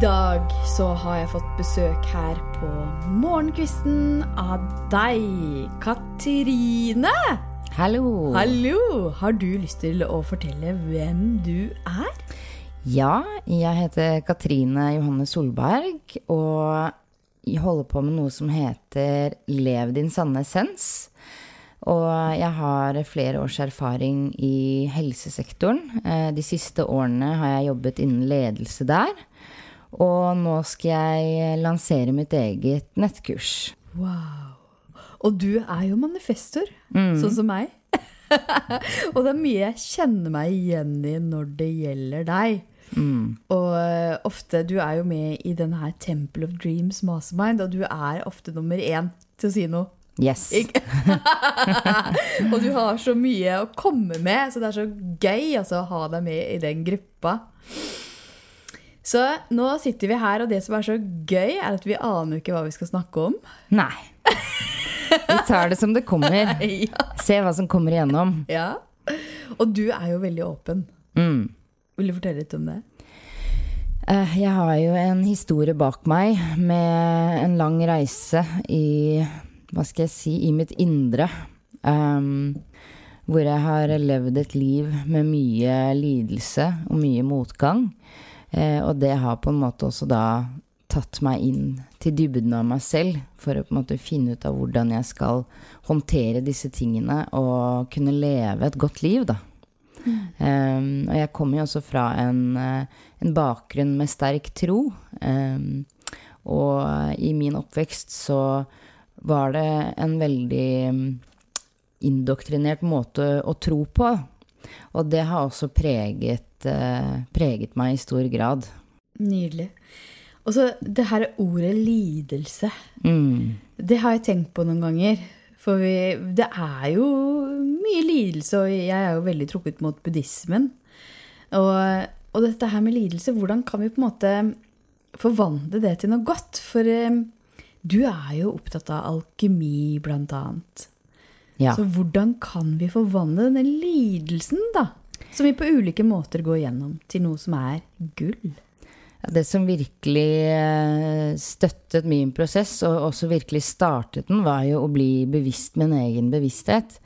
dag så har jeg fått besøk her på morgenkvisten av deg, Katrine. Hallo. Hallo! Har du lyst til å fortelle hvem du er? Ja, jeg heter Katrine Johanne Solberg, og jeg holder på med noe som heter Lev din sanne essens. Og jeg har flere års erfaring i helsesektoren. Eh, de siste årene har jeg jobbet innen ledelse der. Og nå skal jeg lansere mitt eget nettkurs. Wow. Og du er jo manifestor, sånn som meg. og det er mye jeg kjenner meg igjen i når det gjelder deg. Og eh, ofte, du er jo med i denne her Temple of Dreams Mastermind, og du er ofte nummer én til å si noe. Yes. Og du har så mye å komme med, så det er så gøy altså, å ha deg med i den gruppa. Så nå sitter vi her, og det som er så gøy, er at vi aner ikke hva vi skal snakke om. Nei. Vi tar det som det kommer. Ja. Se hva som kommer igjennom. ja. Og du er jo veldig åpen. Mm. Vil du fortelle litt om det? Eh, Jeg har jo en historie bak meg med en lang reise i Hva skal jeg si i mitt indre. Um, hvor jeg har levd et liv med mye lidelse og mye motgang. Eh, og det har på en måte også da tatt meg inn til dybden av meg selv for å på en måte finne ut av hvordan jeg skal håndtere disse tingene og kunne leve et godt liv, da. Um, og jeg kommer jo også fra en, eh, en bakgrunn med sterk tro. Um, og i min oppvekst så var det en veldig mm, indoktrinert måte å tro på. Og det har også preget, eh, preget meg i stor grad. Nydelig. Og så det her ordet lidelse. Mm. Det har jeg tenkt på noen ganger. For vi, det er jo mye lidelse, og jeg er jo veldig trukket mot buddhismen. Og, og dette her med lidelse, hvordan kan vi på en måte forvandle det til noe godt? For eh, du er jo opptatt av alkemi, blant annet. Ja. Så hvordan kan vi forvandle denne lidelsen, da? Som vi på ulike måter går gjennom, til noe som er gull. Ja, Det som virkelig eh, støttet min prosess, og også virkelig startet den, var jo å bli bevisst min egen bevissthet.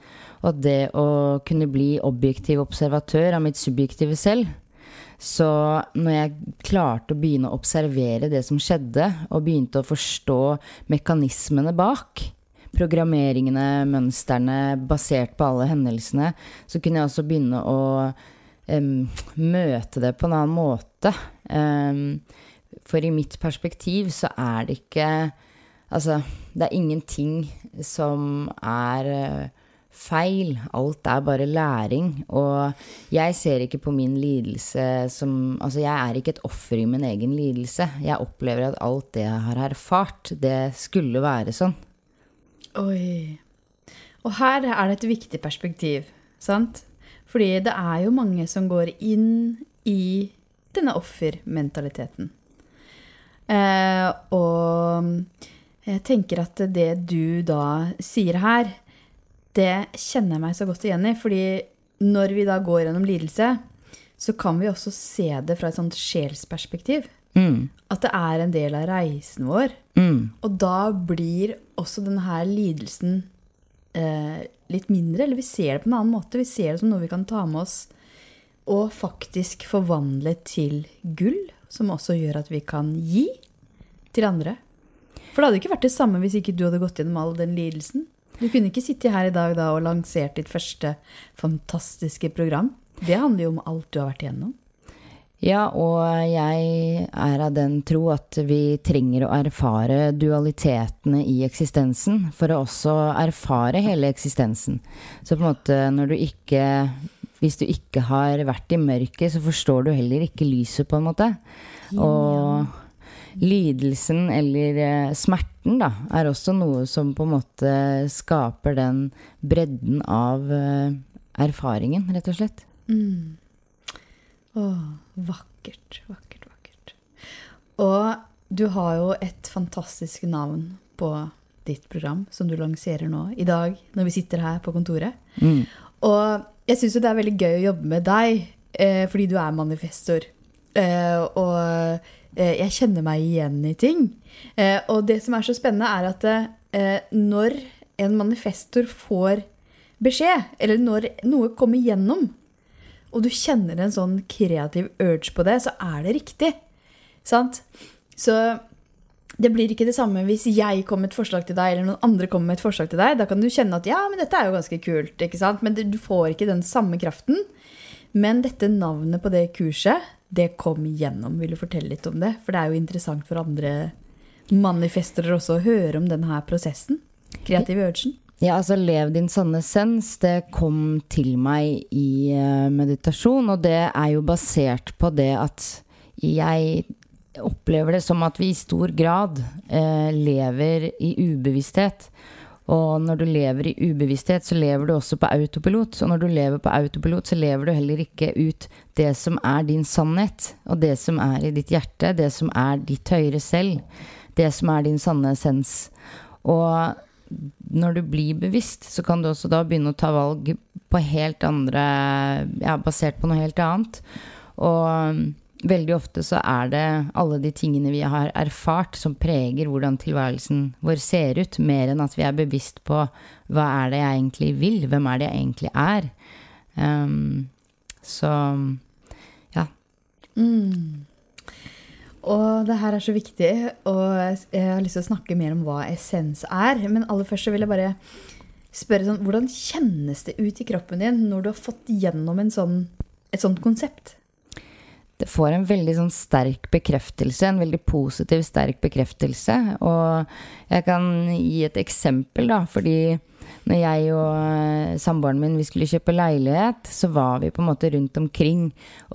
Og det å kunne bli objektiv observatør av mitt subjektive selv. Så når jeg klarte å begynne å observere det som skjedde, og begynte å forstå mekanismene bak, programmeringene, mønstrene, basert på alle hendelsene, så kunne jeg også begynne å um, møte det på en annen måte. Um, for i mitt perspektiv så er det ikke Altså, det er ingenting som er eh, feil. Alt er bare læring. Og jeg ser ikke på min lidelse som Altså, jeg er ikke et offer i min egen lidelse. Jeg opplever at alt det jeg har erfart, det skulle være sånn. Oi. Og her er det et viktig perspektiv, sant? Fordi det er jo mange som går inn i denne offermentaliteten. Eh, og jeg tenker at det du da sier her, det kjenner jeg meg så godt igjen i. Fordi når vi da går gjennom lidelse, så kan vi også se det fra et sånt sjelsperspektiv. Mm. At det er en del av reisen vår. Mm. Og da blir også denne lidelsen eh, litt mindre, eller vi ser det på en annen måte. Vi ser det som noe vi kan ta med oss og faktisk forvandle til gull, som også gjør at vi kan gi til andre. For det hadde ikke vært det samme hvis ikke du hadde gått gjennom all den lidelsen. Du kunne ikke sitte her i dag da og lansert ditt første fantastiske program. Det handler jo om alt du har vært igjennom. Ja, og jeg er av den tro at vi trenger å erfare dualitetene i eksistensen for å også erfare hele eksistensen. Så på en måte når du ikke Hvis du ikke har vært i mørket, så forstår du heller ikke lyset, på en måte. Og lidelsen eller eh, smerten, da, er også noe som på en måte skaper den bredden av eh, erfaringen, rett og slett. Mm. Åh, vakkert, vakkert, vakkert. Og du har jo et fantastisk navn på ditt program som du lanserer nå i dag når vi sitter her på kontoret. Mm. Og jeg syns jo det er veldig gøy å jobbe med deg, eh, fordi du er manifestor. Eh, og eh, jeg kjenner meg igjen i ting. Eh, og det som er så spennende, er at eh, når en manifestor får beskjed, eller når noe kommer gjennom, og du kjenner en sånn kreativ urge på det, så er det riktig. Sant? Så det blir ikke det samme hvis jeg kommer med et forslag til deg, eller noen andre kommer med et forslag til deg. Da kan du kjenne at ja, men dette er jo ganske kult, ikke sant? Men du får ikke den samme kraften. Men dette navnet på det kurset, det kom gjennom. Vil du fortelle litt om det? For det er jo interessant for andre manifestere også å høre om denne prosessen. Kreativ urgen. Ja, altså Lev din sanne sens, det kom til meg i uh, meditasjon. Og det er jo basert på det at jeg opplever det som at vi i stor grad uh, lever i ubevissthet. Og når du lever i ubevissthet, så lever du også på autopilot. Og når du lever på autopilot, så lever du heller ikke ut det som er din sannhet, og det som er i ditt hjerte, det som er ditt høyere selv, det som er din sanne essens. Og når du blir bevisst, så kan du også da begynne å ta valg på helt andre Ja, basert på noe helt annet. Og um, veldig ofte så er det alle de tingene vi har erfart, som preger hvordan tilværelsen vår ser ut, mer enn at vi er bevisst på hva er det jeg egentlig vil, hvem er det jeg egentlig er. Um, så ja. Mm. Og det her er så viktig, og jeg har lyst til å snakke mer om hva essens er. Men aller først så vil jeg bare spørre sånn, hvordan kjennes det ut i kroppen din når du har fått gjennom sånn, et sånt konsept? Det får en veldig sånn sterk bekreftelse, en veldig positiv, sterk bekreftelse. Og jeg kan gi et eksempel, da, fordi når jeg og eh, samboeren min vi skulle kjøpe leilighet, så var vi på en måte rundt omkring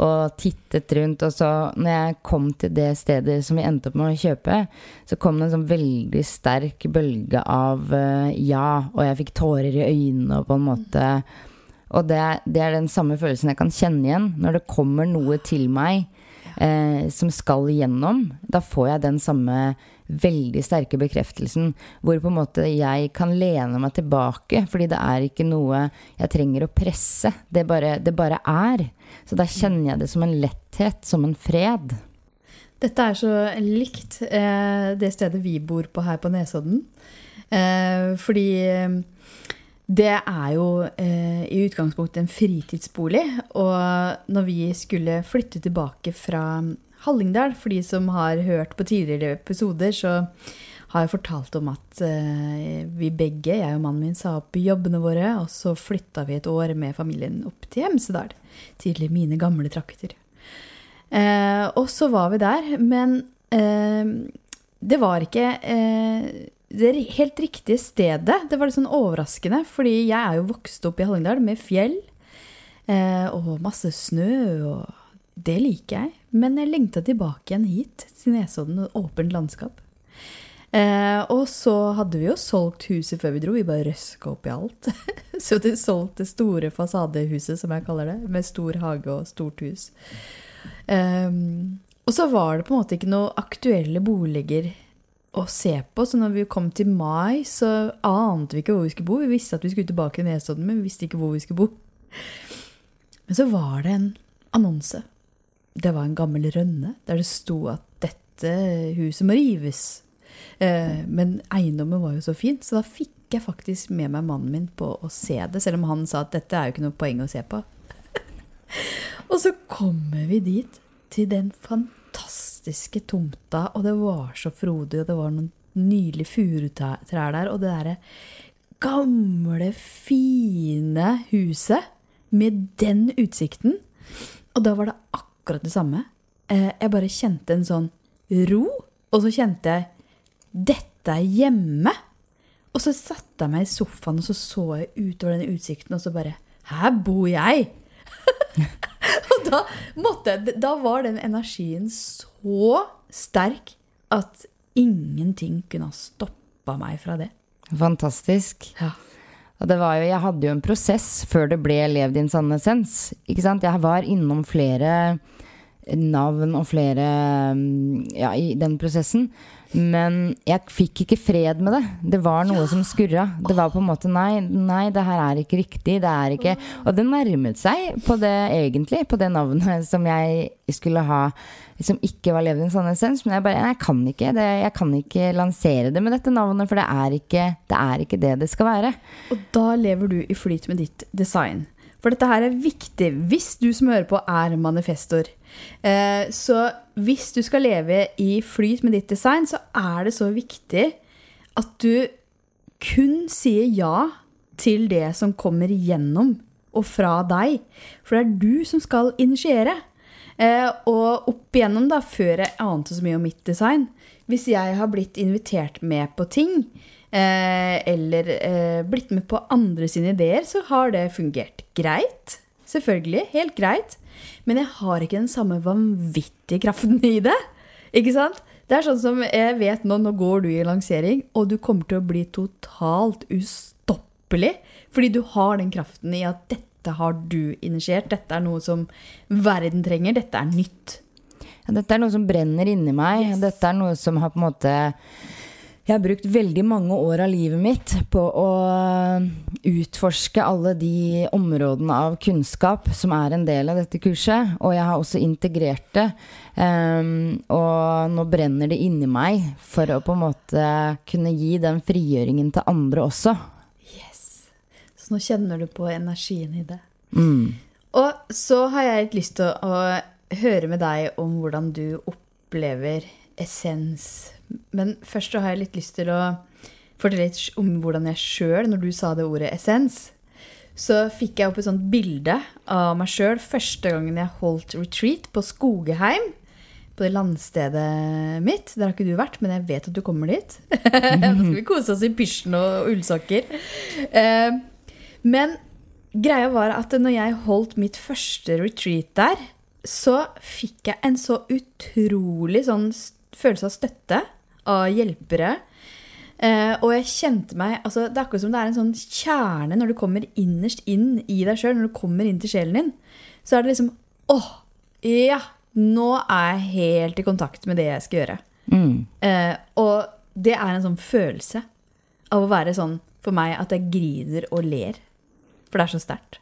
og tittet rundt. Og så når jeg kom til det stedet som vi endte opp med å kjøpe, så kom det en sånn veldig sterk bølge av uh, ja, og jeg fikk tårer i øynene og på en måte Og det, det, er den samme følelsen jeg kan kjenne igjen når det kommer noe til meg eh, som skal igjennom. Da får jeg den samme veldig sterke bekreftelsen hvor på en måte jeg kan lene meg tilbake, fordi det er ikke noe jeg trenger å presse. Det bare, det bare er. Så da kjenner jeg det som en letthet, som en fred. Dette er så likt eh, det stedet vi bor på her på Nesodden. Eh, fordi eh, det er jo eh, i utgangspunktet en fritidsbolig. Og når vi skulle flytte tilbake fra Hallingdal. For de som har hørt på tidligere episoder, så har jeg fortalt om at uh, vi begge, jeg og mannen min, sa opp jobbene våre, og så flytta vi et år med familien opp til Hemsedal. Tidlig mine gamle trakter. Uh, og så var vi der, men uh, det var ikke det helt riktige stedet. Det var litt sånn overraskende, fordi jeg er jo vokst opp i Hallingdal med fjell og masse snø og det liker jeg, men jeg lengta tilbake igjen hit, til Nesodden og åpent landskap. Eh, og så hadde vi jo solgt huset før vi dro, vi bare røska opp i alt. så vi solgte det store fasadehuset, som jeg kaller det, med stor hage og stort hus. Eh, og så var det på en måte ikke noe aktuelle boliger å se på, så når vi kom til mai, så ante vi ikke hvor vi skulle bo. Vi visste at vi skulle tilbake til Nesodden, men vi visste ikke hvor vi skulle bo. Men så var det en annonse det var en gammel rønne der det sto at dette huset må rives. Eh, men eiendommen var jo så fin, så da fikk jeg faktisk med meg mannen min på å se det, selv om han sa at dette er jo ikke noe poeng å se på. og så kommer vi dit, til den fantastiske tomta, og det var så frodig, og det var noen nydelige furutrær der, og det derre gamle, fine huset med den utsikten. Og da var det akkurat akkurat det samme. Eh, jeg bare kjente en sånn ro, og så kjente jeg dette er hjemme. Og så satte jeg meg i sofaen og så så jeg utover den utsikten, og så bare Her bor jeg! og da, måtte, da var den energien så sterk at ingenting kunne ha stoppa meg fra det. Fantastisk. Ja. Og det var jo, jeg hadde jo en prosess før det ble Lev din sanne essens. Ikke sant? Jeg var innom flere navn og flere mm, ja, i den prosessen. Men jeg fikk ikke fred med det. Det var noe som skurra. Det var på en måte nei, nei, det her er ikke riktig. Det er ikke Og det nærmet seg på det egentlig, på det navnet som jeg skulle ha som ikke var levd i en sånn essens. Men jeg bare Jeg kan ikke det. Jeg kan ikke lansere det med dette navnet, for det er ikke det, er ikke det, det skal være. Og da lever du i flyt med ditt design. For dette her er viktig hvis du som hører på, er manifestor. Eh, så hvis du skal leve i flyt med ditt design, så er det så viktig at du kun sier ja til det som kommer gjennom og fra deg. For det er du som skal initiere. Eh, og opp igjennom, da, før jeg ante så mye om mitt design Hvis jeg har blitt invitert med på ting, eller eh, blitt med på andre sine ideer, så har det fungert greit. Selvfølgelig. Helt greit. Men jeg har ikke den samme vanvittige kraften i det. Ikke sant? Det er sånn som jeg vet nå, nå går du i lansering, og du kommer til å bli totalt ustoppelig. Fordi du har den kraften i at dette har du initiert. Dette er noe som verden trenger. Dette er nytt. Ja, dette er noe som brenner inni meg. Yes. Dette er noe som har på en måte jeg har brukt veldig mange år av livet mitt på å utforske alle de områdene av kunnskap som er en del av dette kurset. Og jeg har også integrert det. Um, og nå brenner det inni meg for å på en måte kunne gi den frigjøringen til andre også. Yes. Så nå kjenner du på energien i det. Mm. Og så har jeg litt lyst til å, å høre med deg om hvordan du opplever essens men først så har jeg litt lyst til å fortelle litt om hvordan jeg sjøl, når du sa det ordet essens, så fikk jeg opp et sånt bilde av meg sjøl første gangen jeg holdt retreat på Skogeheim. På det landstedet mitt. Der har ikke du vært, men jeg vet at du kommer dit. Da skal vi kose oss i pysjen og ullsokker. Eh, men greia var at når jeg holdt mitt første retreat der, så fikk jeg en så utrolig sånn følelse av støtte av hjelpere. Eh, og jeg kjente meg altså, Det er akkurat som det er en sånn kjerne når du kommer innerst inn i deg sjøl. Når du kommer inn til sjelen din, så er det liksom åh, ja! Nå er jeg helt i kontakt med det jeg skal gjøre. Mm. Eh, og det er en sånn følelse av å være sånn for meg at jeg griner og ler. For det er så sterkt.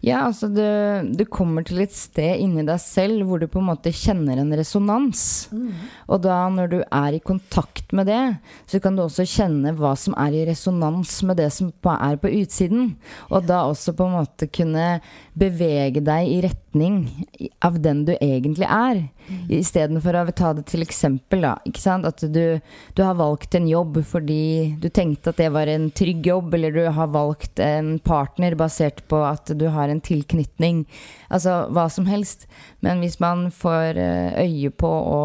Ja, altså du, du, kommer til et sted inni deg selv hvor du på en måte kjenner en resonans. Mm. Og da når du er i kontakt med det, så kan du også kjenne hva som er i resonans med det som er på utsiden. Og da også på en måte kunne bevege deg i retning av den du egentlig er. Mm. Istedenfor å ta det til eksempel, da. Ikke sant? At du, du, har valgt en jobb fordi du tenkte at det var en trygg jobb, eller du har valgt en partner basert på at du har en tilknytning. Altså hva som helst. Men hvis man får eh, øye på å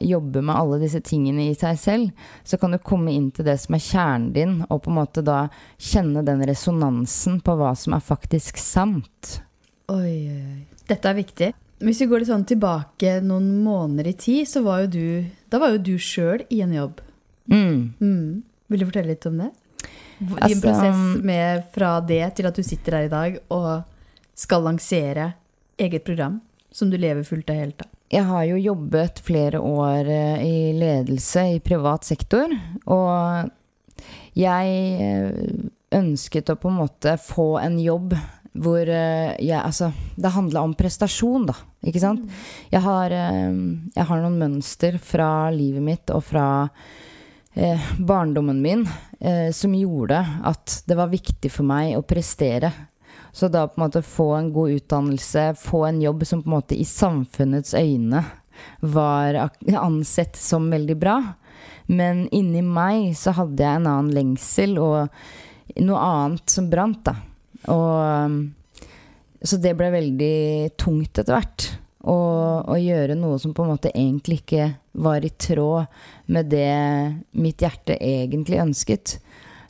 jobbe med alle disse tingene i seg selv, så kan du komme inn til det som er kjernen din, og på en måte da kjenne den resonansen på hva som er faktisk sant. Oi, oi, oi. Dette er viktig. Hvis vi går litt sånn tilbake noen måneder i tid, så var jo du Da var jo du sjøl i en jobb. Mm. Mm. Vil du fortelle litt om det? Din Altså- prosess med fra det til at du sitter her i dag og skal lansere eget program som du lever fullt og helt av. Jeg har jo jobbet flere år eh, i ledelse i privat sektor, og jeg eh, ønsket å på en måte få en jobb hvor eh, jeg Altså, det handla om prestasjon, da. Ikke sant? Jeg har, jeg har noen mønster fra livet mitt og fra eh, barndommen min eh, som gjorde at det var viktig for meg å prestere. Så da på en måte få en god utdannelse, få en jobb som på en måte i samfunnets øyne var ansett som veldig bra. Men inni meg så hadde jeg en annen lengsel og noe annet som brant, da. Og um, Så det ble veldig tungt etter hvert. Å, gjøre noe som på en måte egentlig ikke var i tråd med det mitt hjerte egentlig ønsket.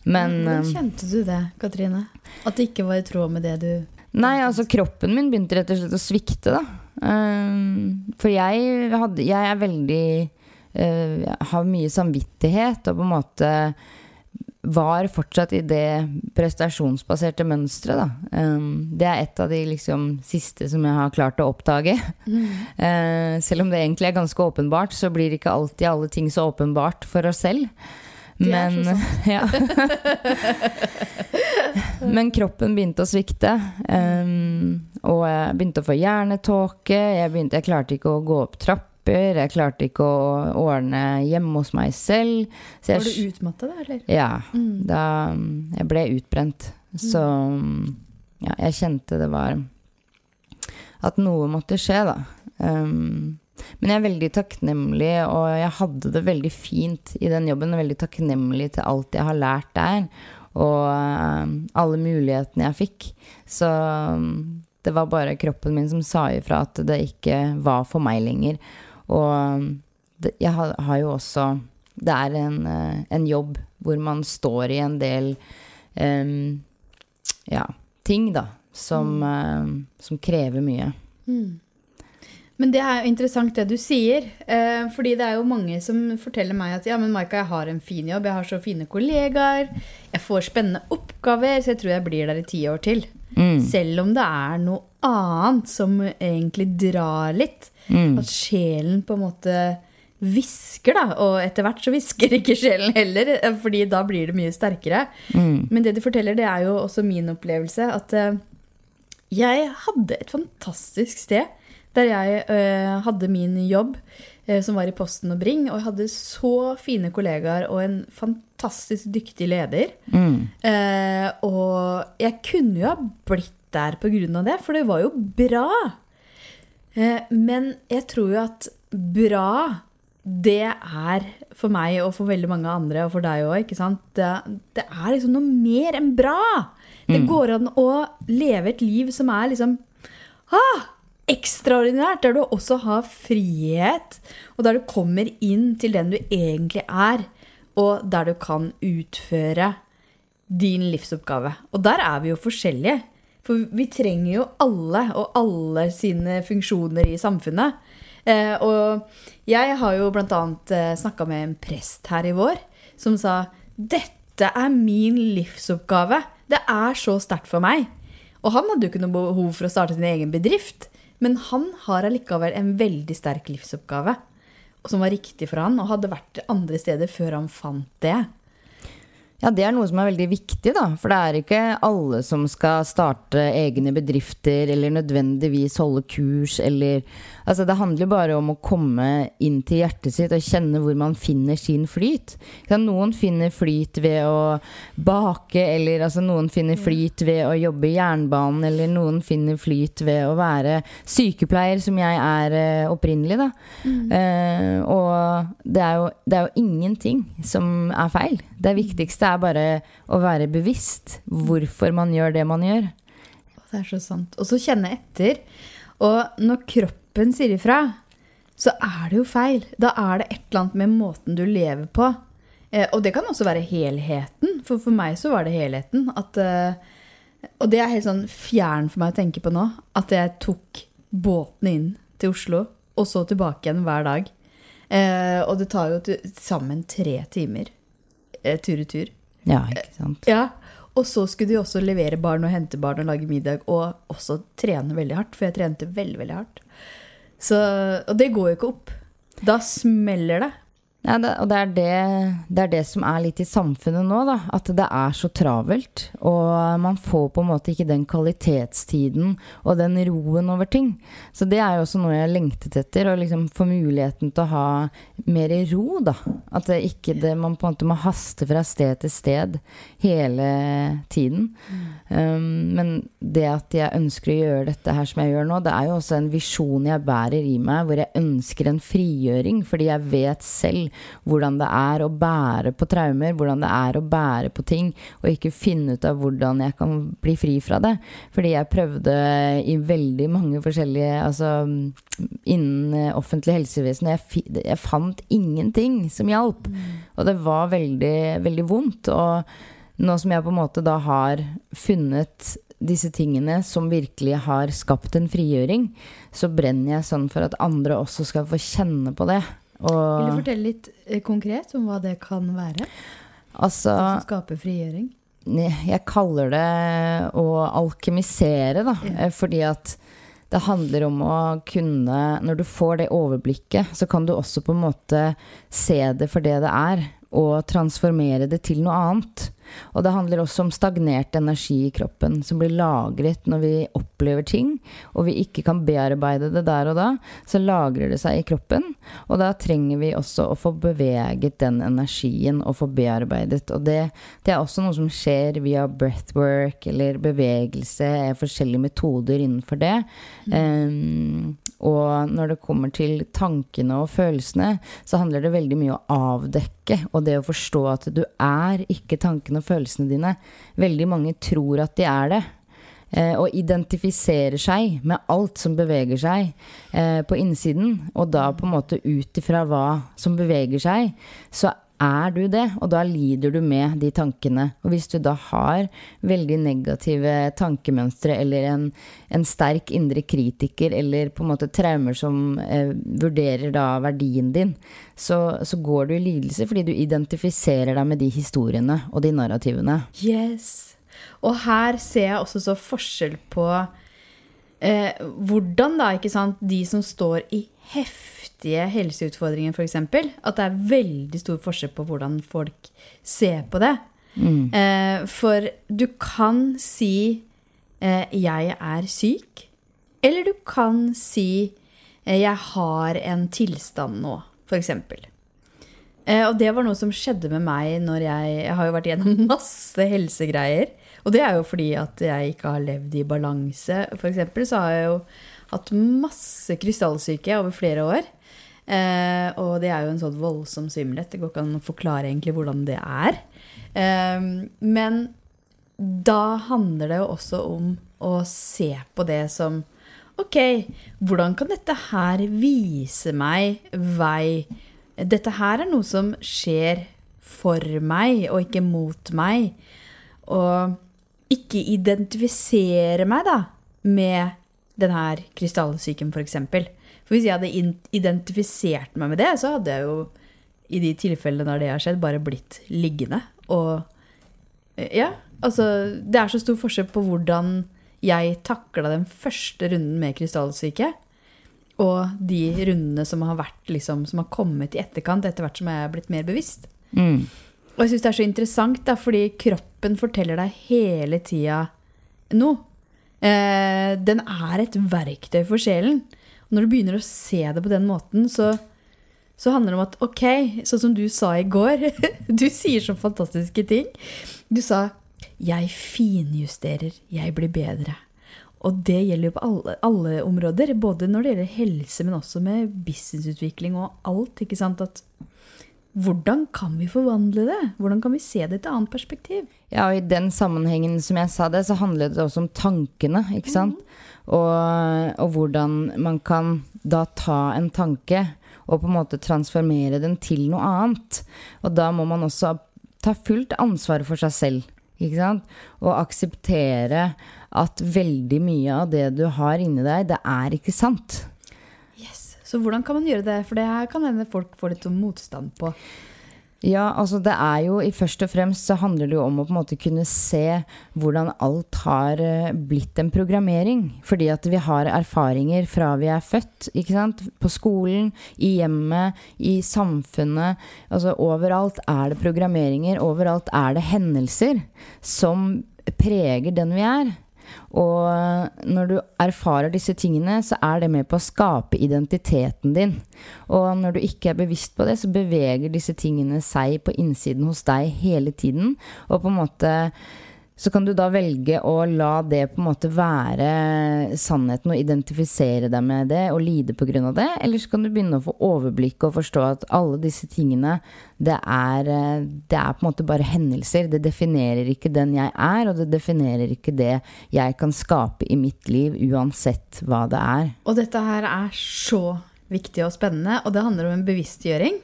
Men Hvordan um, kjente du det, Katrine? At det ikke var i tråd med det du Nei, altså kroppen min begynte rett og slett å svikte, da. Um, for jeg, hadde, jeg er veldig uh, Jeg har mye samvittighet og på en måte var fortsatt i det prestasjonsbaserte mønsteret, da. Um, det er et av de liksom siste som jeg har klart å oppdage. Mm. Uh, selv om det egentlig er ganske åpenbart, så blir ikke alltid alle ting så åpenbart for oss selv. Men, ja. Men kroppen begynte å svikte. Um, og jeg begynte å få hjernetåke. Jeg, begynte, jeg klarte ikke å gå opp trapper. Jeg klarte ikke å ordne hjemme hos meg selv. Var du utmatta da, eller? Ja. Mm. Da jeg ble utbrent. Så ja, jeg kjente det var At noe måtte skje, da. Um, men jeg er veldig takknemlig, og jeg hadde det veldig fint i den jobben. Veldig takknemlig til alt jeg har lært der, og uh, alle mulighetene jeg fikk. Så um, det var bare kroppen min som sa ifra at det ikke var for meg lenger. Og um, det, jeg har, har, jo også Det er en, uh, en, jobb hvor man står i en del um, ja, ting, da, som, mm. uh, som krever mye. Mm. Men det er jo interessant det du sier. Eh, fordi det er jo mange som forteller meg at ja, men Maika, jeg har en fin jobb, jeg har så fine kollegaer, jeg får spennende oppgaver, så jeg tror jeg blir der i ti år til. Mm. Selv om det er noe annet som egentlig drar litt. Mm. At sjelen på en måte hvisker, da. Og etter hvert så hvisker ikke sjelen heller, eh, fordi da blir det mye sterkere. Mm. Men det du forteller, det er jo også min opplevelse. At eh, jeg hadde et fantastisk sted der jeg uh, hadde min jobb, uh, som var i Posten og Bring. Og jeg hadde så fine kollegaer og en fantastisk dyktig leder. Mm. Uh, og jeg kunne jo ha blitt der på grunn av det, for det var jo bra. men jeg tror jo at bra, det er for meg og for veldig mange andre, og for deg òg, ikke sant det, det, er liksom noe mer enn bra. Det mm. går an å leve et liv som er liksom ah, ekstraordinært, der du også har frihet, og der du kommer inn til den du egentlig er, og der du kan utføre din livsoppgave. Og der er vi jo forskjellige. For vi trenger jo alle og alle sine funksjoner i samfunnet. Eh, og jeg har jo bl.a. Eh, snakka med en prest her i vår som sa dette er min livsoppgave. Det er så sterkt for meg. Og han hadde jo ikke noe behov for å starte sin egen bedrift. Men han har allikevel en veldig sterk livsoppgave som var riktig for han, og hadde vært andre steder før han fant det. Ja, det er noe som er veldig viktig, da. For det er ikke alle som skal starte egne bedrifter eller nødvendigvis holde kurs eller Altså, det handler bare om å komme inn til hjertet sitt og kjenne hvor man finner sin flyt. Noen finner flyt ved å bake, eller altså, noen finner flyt ved å jobbe i jernbanen, eller noen finner flyt ved å være sykepleier, som jeg er uh, opprinnelig, da. Mm. Uh, og det er, jo, det er jo ingenting som er feil. Det viktigste er bare å være bevisst hvorfor man gjør det man gjør. Det er så sant. Og så kjenne etter. Og når kroppen sier ifra, så er det jo feil. Da er det et eller annet med måten du lever på. Eh, og det kan også være helheten. For for meg så var det helheten. At, eh, og det er helt sånn fjern for meg å tenke på nå. At jeg tok båten inn til Oslo, og så tilbake igjen hver dag. Eh, og det tar jo til sammen tre timer tur-retur. Ja, ikke sant. Ja, og så skulle de også levere barn og hente barn og lage middag, og også trene veldig hardt, for jeg trente veldig, veldig hardt. Så, og det går jo ikke opp. Da smeller det. Ja, det, og det er det, det er det, som er litt i samfunnet nå, da. At det er så travelt. Og man får på en måte ikke den kvalitetstiden og den roen over ting. Så det er jo også noe jeg lengtet etter. Å liksom få muligheten til å ha mer i ro, da. At det ikke det, man på en måte må haste fra sted til sted hele tiden. Mm. Um, men det at jeg ønsker å gjøre dette her som jeg gjør nå, det er jo også en visjon jeg bærer i meg, hvor jeg ønsker en frigjøring. Fordi jeg vet selv hvordan det er å bære på traumer, hvordan det er å bære på ting, og ikke finne ut av hvordan jeg kan bli fri fra det. Fordi jeg prøvde i veldig mange forskjellige Altså innen eh, offentlig helsevesen, og jeg, jeg fant ingenting som hjalp. Mm. Og det var veldig, veldig vondt. Og nå som jeg på en måte da har funnet disse tingene som virkelig har skapt en frigjøring, så brenner jeg sånn for at andre også skal få kjenne på det. Og Vil du fortelle litt eh, konkret om hva det kan være? Altså Det som skaper frigjøring? Jeg kaller det å alkemisere, da. Ja. Fordi at det handler om å kunne Når du får det overblikket, så kan du også på en måte se det for det det er, og transformere det til noe annet. Og det handler også om stagnert energi i kroppen som blir lagret når vi opplever ting, og vi ikke kan bearbeide det der og da. Så lagrer det seg i kroppen, og da trenger vi også å få beveget den energien og få bearbeidet. Og det, det er også noe som skjer via breathwork eller bevegelse, forskjellige metoder innenfor det. Um, og når det kommer til tankene og følelsene, så handler det veldig mye om å avdekke, og det å forstå at du er ikke tankene og følelsene dine. Veldig mange tror at de er det. Eh, og identifiserer seg med alt som beveger seg eh, på innsiden. Og da på en måte ut ifra hva som beveger seg, så er du det, og da lider du med de tankene. Og hvis du da har veldig negative tankemønstre eller en, en sterk indre kritiker eller på en måte traumer som eh, vurderer da verdien din, så, så, går du i lidelse fordi du identifiserer deg med de historiene og de narrativene. Yes. Og her ser jeg også så forskjell på eh, hvordan da, ikke sant, de som står i heftige helseutfordringer, f.eks. At det er veldig stor forskjell på hvordan folk ser på det. Mm. Eh, for du kan si eh, 'jeg er syk', eller du kan si eh, 'jeg har en tilstand nå', f.eks. Eh, og det var noe som skjedde med meg når jeg Jeg har jo vært gjennom masse helsegreier. Og det er jo fordi at jeg ikke har levd i balanse. For eksempel så har jeg jo hatt masse krystallsyke over flere år. Eh, og det er jo en sånn voldsom svimmelhet. Det går ikke an å forklare egentlig hvordan det er. Eh, men da handler det jo også om å se på det som Ok, hvordan kan dette her vise meg vei? Dette her er noe som skjer for meg, og ikke mot meg. Og ikke identifisere meg da med denne krystallsyken, f.eks. For, for hvis jeg hadde identifisert meg med det, så hadde jeg jo i de tilfellene der det har skjedd, bare blitt liggende. Og ja, altså Det er så stor forskjell på hvordan jeg takla den første runden med krystallsyke, og de rundene som har vært liksom, som har kommet i etterkant, etter hvert som jeg er blitt mer bevisst. Mm. Og jeg syns det er så interessant, da, fordi kroppen forteller deg hele tida noe. Eh, den er et verktøy for sjelen. Og når du begynner å se det på den måten, så, så handler det om at ok, sånn som du sa i går Du sier så fantastiske ting. Du sa 'jeg finjusterer, jeg blir bedre'. Og det gjelder jo på alle, alle, områder, både når det gjelder helse, men også med businessutvikling og alt. ikke sant, at hvordan kan vi forvandle det? Hvordan kan vi se det i et annet perspektiv? Ja, og I den sammenhengen som jeg sa det, så handler det også om tankene. ikke sant? Mm. Og, og, hvordan man kan da ta en tanke og på en måte transformere den til noe annet. Og da må man også ta fullt ansvar for seg selv. ikke sant? Og akseptere at veldig mye av det du har inni deg, det er ikke sant. Så hvordan kan man gjøre det? For det her kan hende folk får litt sånn motstand på. Ja, altså det er jo først og fremst så handler det jo om å på en måte kunne se hvordan alt har eh, blitt en programmering. Fordi at vi har erfaringer fra vi er født, ikke sant. På skolen, i hjemmet, i samfunnet. Altså overalt er det programmeringer. Overalt er det hendelser som preger den vi er. Og når du erfarer disse tingene, så er det med på å skape identiteten din. Og når du ikke er bevisst på det, så beveger disse tingene seg på innsiden hos deg hele tiden. Og på en måte så kan du da velge å la det på en måte være sannheten og identifisere deg med det og lide pga. det. Eller så kan du begynne å få overblikk og forstå at alle disse tingene, det er, det er på en måte bare hendelser. Det definerer ikke den jeg er, og det definerer ikke det jeg kan skape i mitt liv, uansett hva det er. Og dette her er så viktig og spennende, og det handler om en bevisstgjøring.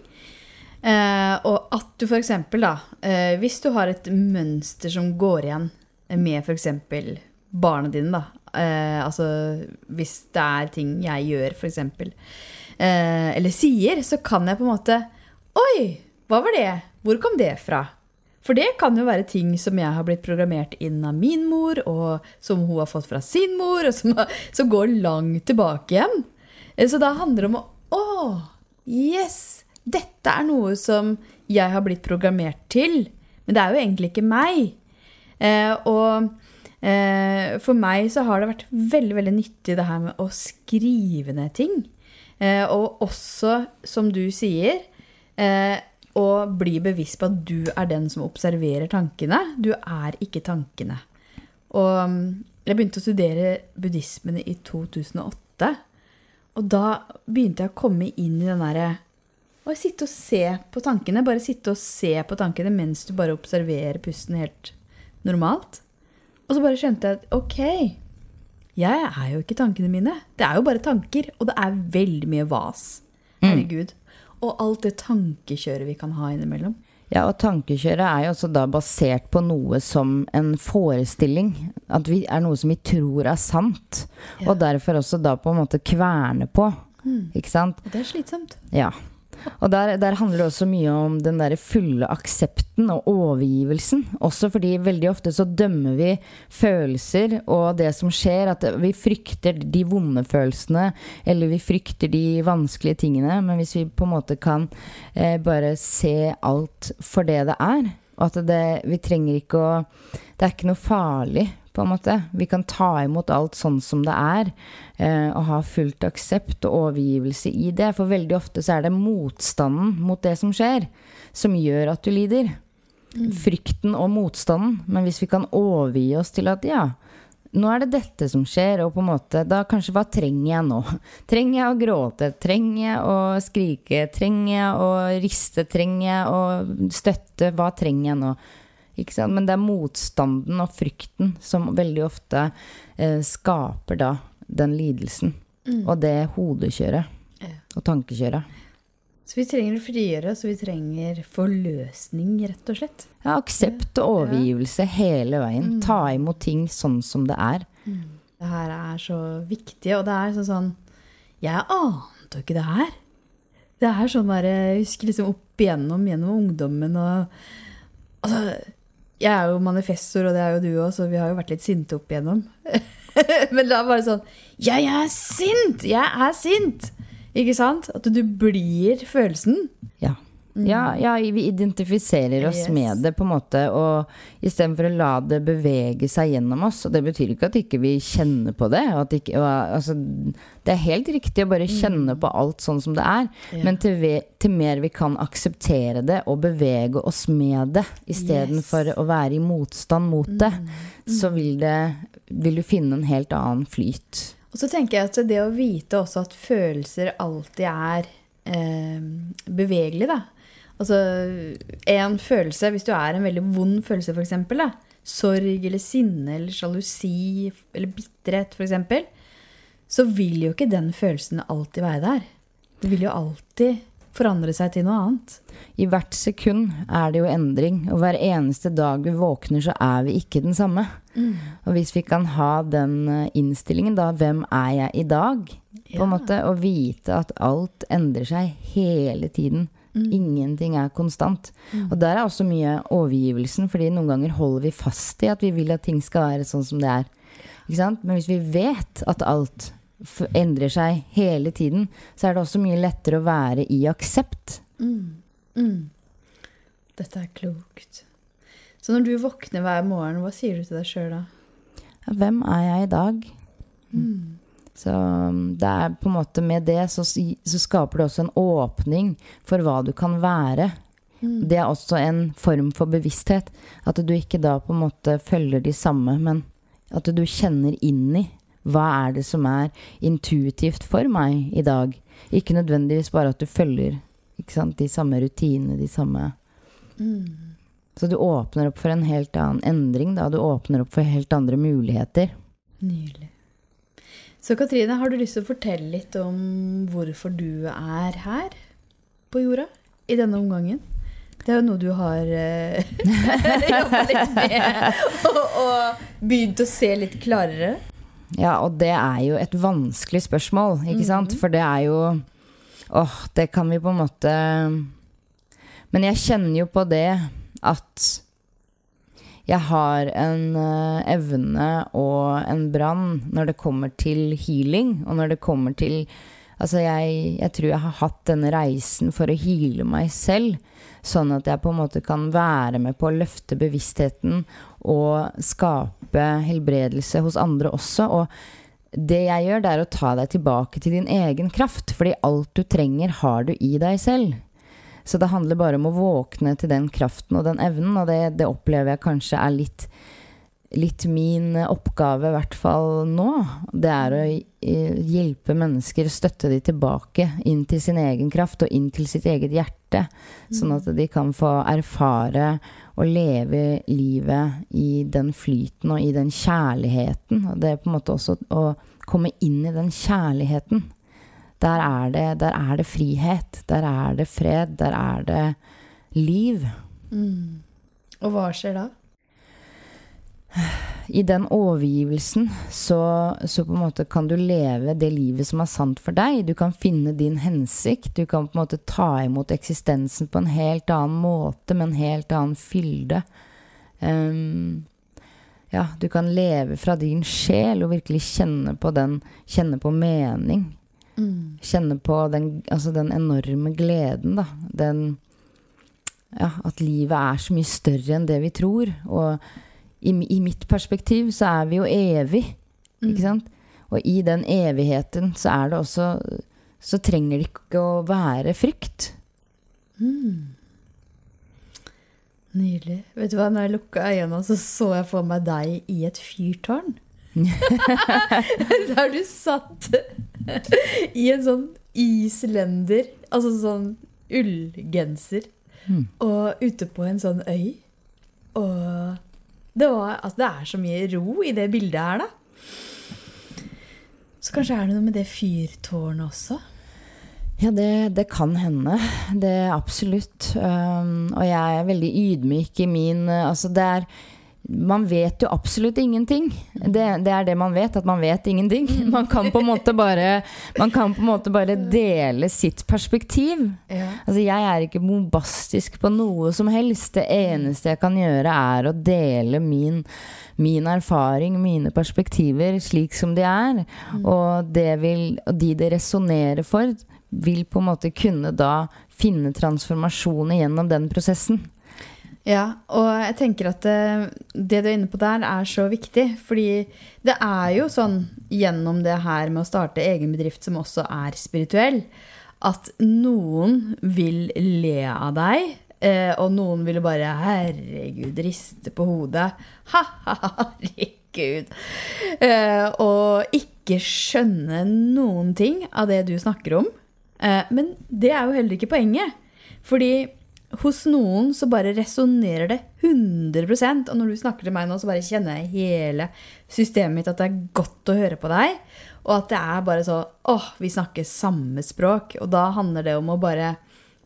Eh, og at du f.eks. da, eh, hvis du har et mønster som går igjen med f.eks. barna dine, da. Eh, altså hvis det er ting jeg gjør, f.eks. Eh, eller sier, så kan jeg på en måte Oi, hva var det? Hvor kom det fra? For det kan jo være ting som jeg har blitt programmert inn av min mor, og som hun har fått fra sin mor, og som, som går langt tilbake igjen. Så da handler det om å Å, yes! Dette er noe som jeg har blitt programmert til. Men det er jo egentlig ikke meg. Eh, og eh, for meg så har det vært veldig, veldig nyttig det her med å skrive ned ting. Eh, og også, som du sier, eh, å bli bevisst på at du er den som observerer tankene. Du er ikke tankene. Og mm, jeg begynte å studere buddhismen i 2008. Og da begynte jeg å komme inn i den derre Å sitte og se på tankene. Bare sitte og se på tankene mens du bare observerer pusten helt normalt. Og så bare skjønte jeg at ok, jeg er jo ikke tankene mine. Det er jo bare tanker. Og det er veldig mye vas. Herregud. Og alt det tankekjøret vi kan ha innimellom. Ja, og tankekjøret er jo også da basert på noe som en forestilling. At vi er noe som vi tror er sant. Ja. Og derfor også da på en måte kverne på. Ikke sant? Og det er slitsomt. Ja. Og der, der handler det også mye om den der fulle aksepten og overgivelsen. Også fordi veldig ofte så dømmer vi følelser og det som skjer. At vi frykter de vonde følelsene, eller vi frykter de vanskelige tingene. Men hvis vi på en måte kan eh, bare se alt for det det er, og at det, vi trenger ikke å Det er ikke noe farlig, på en måte. Vi kan ta imot alt sånn som det er, eh, og ha fullt aksept og overgivelse i det. For veldig ofte så er det motstanden mot det som skjer, som gjør at du lider. Frykten og motstanden. Men hvis vi kan overgi oss til at ja, nå er det dette som skjer, og på en måte da kanskje hva trenger jeg nå? Trenger jeg å gråte? Trenger jeg å skrike? Trenger jeg å riste? Trenger jeg å støtte? Hva trenger jeg nå? Men det er motstanden og frykten som veldig ofte eh, skaper da den lidelsen. Og det hodekjøret Ja. og tankekjøret. Så vi trenger å frigjøre oss, og vi trenger forløsning, rett og slett. Ja, aksept og overgivelse hele veien. Ta imot ting sånn som det er. Det her er så viktig, og det er sånn sånn Jeg ante jo ikke det her. Det er sånn der, Jeg husker liksom opp igjennom gjennom ungdommen og Altså, jeg er jo manifestor, og det er jo du òg, så vi har jo vært litt sinte opp igjennom. Men da bare sånn Jeg er sint! Jeg er sint! Ikke sant? At du blir følelsen. Ja. Ja, ja, vi identifiserer oss Yes. med det, på en måte, og istedenfor å la det bevege seg gjennom oss. Og det betyr ikke at ikke vi kjenner på det. At ikke, og, altså, det er helt riktig å bare kjenne på alt sånn som det er. Ja. Men til, vi, til mer vi kan akseptere det og bevege oss med det, istedenfor Yes. å være i motstand mot det, så vil, det, vil du finne en helt annen flyt. Og så tenker jeg at det å vite også at følelser alltid er eh, bevegelige, da. Altså en følelse, hvis du er en veldig vond følelse, f.eks. Sorg eller sinne eller sjalusi eller bitterhet, f.eks. Så vil jo ikke den følelsen alltid være der. Det vil jo alltid forandre seg til noe annet. I hvert sekund er det jo endring, og hver eneste dag vi våkner, så er vi ikke den samme. Og hvis vi kan ha den eh, innstillingen, da, hvem er jeg i dag? På en måte, Og vite at alt endrer seg hele tiden. Ingenting er konstant. Og der er også mye overgivelsen, fordi noen ganger holder vi fast i at vi vil at ting skal være sånn som det er. Ikke sant? Men hvis vi vet at alt endrer seg hele tiden, så er det også mye lettere å være i aksept. Dette er klokt. Så når du våkner hver morgen, hva sier du til deg sjøl da? Hvem er jeg i dag? Så um, det er på en måte med det så, så skaper det også en åpning for hva du kan være. Det er også en form for bevissthet. At du ikke da på en måte følger de samme, men at du kjenner inn i hva er det som er intuitivt for meg i dag. Ikke nødvendigvis bare at du følger sant, de samme rutinene, de samme Så du åpner opp for en helt annen endring, da. Du åpner opp for helt andre muligheter. Nydelig. Så Katrine, har du lyst til å fortelle litt om hvorfor du er her på jorda i denne omgangen? Det er jo noe du har uh, jobba litt med og, og begynt å se litt klarere. Ja, og det er jo et vanskelig spørsmål, ikke sant? For det er jo Åh, det kan vi på en måte Men jeg kjenner jo på det at jeg har en uh, evne og en brann når det kommer til healing, og når det kommer til Altså, jeg, jeg, tror jeg har hatt denne reisen for å heale meg selv, sånn at jeg på en måte kan være med på å løfte bevisstheten og skape helbredelse hos andre også. Og det jeg gjør, det er å ta deg tilbake til din egen kraft, fordi alt du trenger, har du i deg selv. Så det handler bare om å våkne til den kraften og den evnen, og det, det opplever jeg kanskje er litt, litt min oppgave, i hvert fall nå. Det er å hjelpe mennesker, støtte de tilbake inn til sin egen kraft og inn til sitt eget hjerte. Sånn at de kan få erfare og leve livet i den flyten og i den kjærligheten. Og det er på en måte også å komme inn i den kjærligheten. Der er, det, der er det frihet. Der er det fred. Der er det liv. Mm. Og hva skjer da? I den overgivelsen så, så, på en måte kan du leve det livet som er sant for deg. Du kan finne din hensikt. Du kan på en måte ta imot eksistensen på en helt annen måte, med en helt annen fylde. Um, ja, du kan leve fra din sjel og virkelig kjenne på den, kjenne på mening. Mm. Kjenne på den, altså den, enorme gleden, da. Den Ja, at livet er så mye større enn det vi tror. Og i, i mitt perspektiv så er vi jo evig, mm. ikke sant? Og i den evigheten så er det også Så trenger det ikke å være frykt. Mm. Nydelig. Vet du hva, når jeg lukka øynene, så så jeg for meg deg i et fyrtårn. Der du satt i en sånn islender, altså sånn ullgenser, mm. og ute på en sånn øy. Og det, var, altså det er så mye ro i det bildet her, da. Så kanskje er det noe med det fyrtårnet også? Ja, det, det, kan hende. Det er absolutt. Um, og jeg er veldig ydmyk i min Altså, det er man vet jo absolutt ingenting. Det, det, er det man vet, at man vet ingenting. Mm. Man kan på en måte bare, man kan på en måte bare dele sitt perspektiv. Ja. Altså, jeg er ikke bombastisk på noe som helst. Det eneste jeg kan gjøre, er å dele min, min erfaring, mine perspektiver, slik som de er. Mm. Og, det vil, og de det resonnerer for, vil på en måte kunne da finne transformasjoner gjennom den prosessen. Ja, og jeg tenker at det, eh, det, du er inne på der, er så viktig. Fordi det er jo sånn gjennom det her med å starte egen bedrift som også er spirituell, at noen vil le av deg. Eh, og noen vil bare 'herregud, riste på hodet'. Ha-ha-herregud. Eh, og ikke skjønne noen ting av det du snakker om. men det er jo heller ikke poenget. Fordi hos noen så bare resonnerer det 100% Og når du snakker til meg nå, så bare kjenner jeg hele systemet mitt at det er godt å høre på deg. Og at det er bare så åh, vi snakker samme språk. Og da handler det om å bare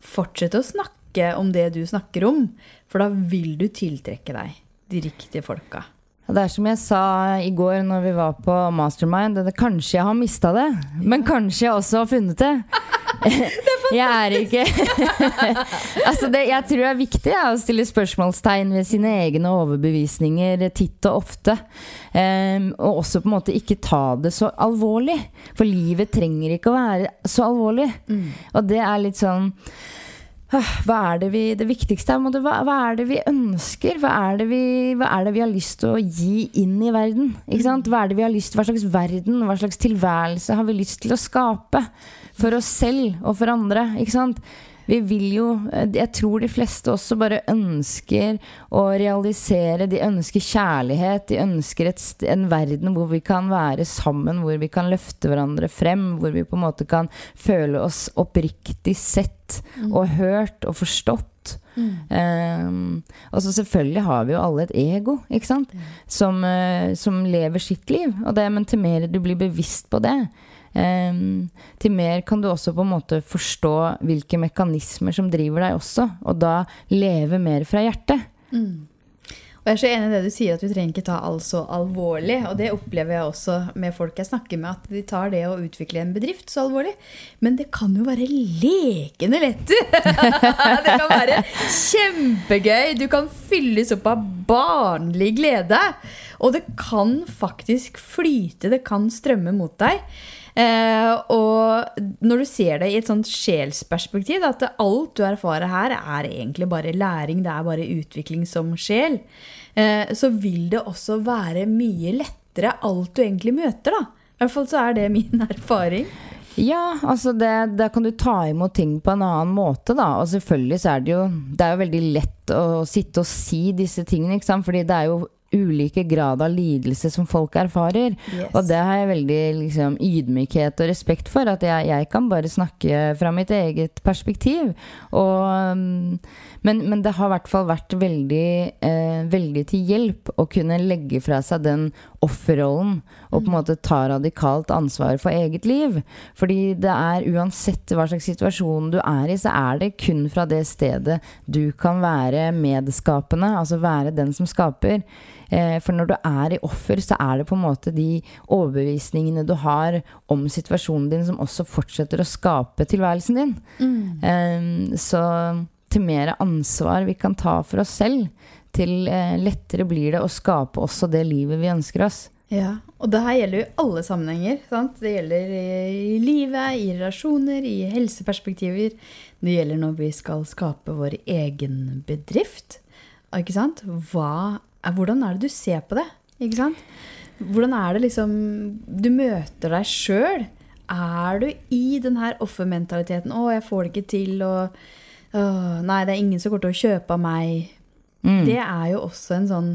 fortsette å snakke om det du snakker om. For da vil du tiltrekke deg de riktige folka. Det er som jeg sa i går når vi var på Mastermind. Det, kanskje jeg har mista det, men kanskje jeg også har funnet det. jeg er ikke Altså det, Jeg tror det er viktig ja, å stille spørsmålstegn ved sine egne overbevisninger titt og ofte. Um, og også på en måte ikke ta det så alvorlig. For livet trenger ikke å være så alvorlig. Mm. Og det er litt sånn hva er det vi Det viktigste er hva, hva er det vi ønsker? Hva er det vi, er det vi har lyst til å gi inn i verden? Hva er det vi har lyst Hva slags verden, hva slags tilværelse har vi lyst til å skape? For oss selv og for andre. Ikke sant? Vi vil jo Jeg tror de fleste også bare ønsker å realisere. De ønsker kjærlighet. De ønsker et, en verden hvor vi kan være sammen, hvor vi kan løfte hverandre frem. Hvor vi på en måte kan føle oss oppriktig sett mm. og hørt og forstått. Mm. Um, og så selvfølgelig har vi jo alle et ego, ikke sant? Som, uh, som lever sitt liv. Og det, men til mer du blir bevisst på det, Um, til mer kan du også på en måte forstå hvilke mekanismer som driver deg også, og da leve mer fra hjertet. Mm. Og jeg er så enig i det du sier, at vi trenger ikke ta alt så alvorlig. Og det opplever jeg også med folk jeg snakker med, at de tar det å utvikle en bedrift så alvorlig. Men det kan jo være lekende lett, du! det kan være kjempegøy. Du kan fylles opp av barnlig glede. Og det kan faktisk flyte, det kan strømme mot deg. Eh, og når du ser det i et sånt sjelsperspektiv, at alt du erfarer her, er egentlig bare læring, det er bare utvikling som sjel, eh, så vil det også være mye lettere alt du egentlig møter, da. I hvert fall så er det min erfaring. Ja, altså det, da kan du ta imot ting på en annen måte, da. Og selvfølgelig så er det jo Det er jo veldig lett å sitte og si disse tingene, ikke sant. Fordi det er jo ulike grad av lidelse som folk erfarer. Yes. Og det har jeg veldig liksom, ydmykhet og respekt for. At jeg, jeg, kan bare snakke fra mitt eget perspektiv. Og, mm, men, men, det har i hvert fall vært veldig, eh, veldig til hjelp å kunne legge fra seg den offerrollen og på en mm. måte ta radikalt ansvar for eget liv. Fordi det er uansett hva slags situasjon du er i, så er det kun fra det stedet du kan være medskapende, altså være den som skaper. Eh, for når du er i offer, så er det på en måte de overbevisningene du har om situasjonen din, som også fortsetter å skape tilværelsen din. Mm. Så til mer ansvar vi kan ta for oss selv, til eh, lettere blir det å skape også det livet vi ønsker oss. Ja, og det her gjelder jo i alle sammenhenger. Sant? Det gjelder i livet, i relasjoner, i helseperspektiver. Det gjelder når vi skal skape vår egen bedrift. Ikke sant? Hva hvordan er det du ser på det? Ikke sant? Hvordan er det liksom du møter deg sjøl? Er du i den her offermentaliteten? 'Å, jeg får det ikke til', og 'Nei, det er ingen som kommer til å kjøpe av meg'. Mm. Det er jo også en sånn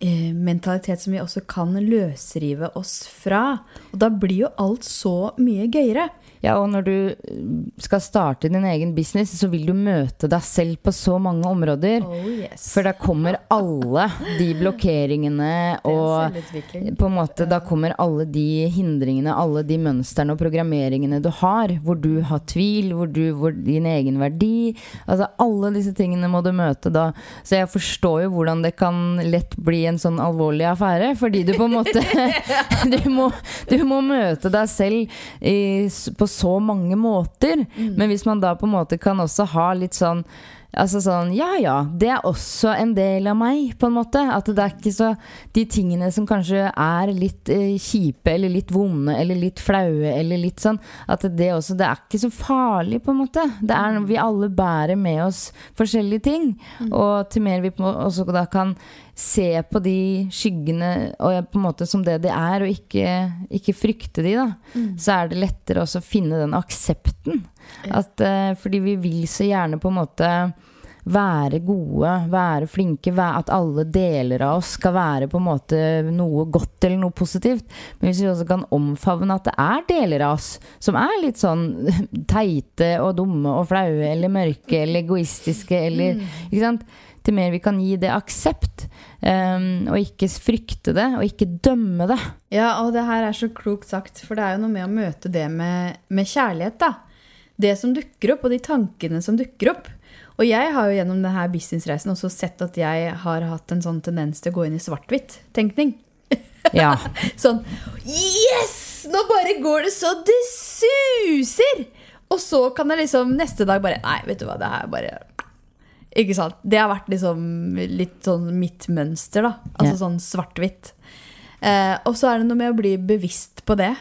eh, mentalitet som vi også kan løsrive oss fra. Og da blir jo alt så mye gøyere. Ja, og når du eh, skal starte din egen business, så vil du møte deg selv på så mange områder. Oh, yes. For da kommer alle de blokkeringene og på en måte Da kommer alle de hindringene, alle de mønstrene og programmeringene du har, hvor du har tvil, hvor du hvor din egen verdi Altså alle disse tingene må du møte da. Så jeg forstår jo hvordan det kan lett bli en sånn alvorlig affære, fordi du på en måte du, må, du må møte deg selv i, på så mange måter. Mm. Men hvis man da på en måte kan også ha litt sånn Altså sånn Ja ja, det er også en del av meg, på en måte. At det er ikke så De tingene som kanskje er litt eh, kjipe eller litt vonde eller litt flaue eller litt sånn At det også Det er ikke så farlig, på en måte. Det er Vi alle bærer med oss forskjellige ting. Mm. Og til mer vi også da kan se på de skyggene og på en måte som det de er, og ikke, ikke frykte de, da, mm. så er det lettere også å finne den aksepten. At, uh, fordi vi vil så gjerne på en måte være gode, være flinke, at alle deler av oss skal være på en måte noe godt eller noe positivt. Men hvis vi også kan omfavne at det er deler av oss som er litt sånn teite og dumme og flaue eller mørke eller egoistiske eller mm. Ikke sant? til mer vi kan gi det aksept, um, og ikke frykte det, og ikke dømme det. Ja, og det her er så klokt sagt, for det er jo noe med å møte det med, med kjærlighet, da. Det som dukker opp, og de tankene som dukker opp. Og jeg har jo gjennom denne businessreisen også sett at jeg har hatt en sånn tendens til å gå inn i svart-hvitt-tenkning. Ja. sånn Yes! Nå bare går det så det suser! Og så kan jeg liksom neste dag bare Nei, vet du hva, det er bare ikke sant? Det har vært liksom litt sånn mitt mønster, da. Altså ja. sånn svart-hvitt. Eh, og så er det noe med å bli bevisst på det,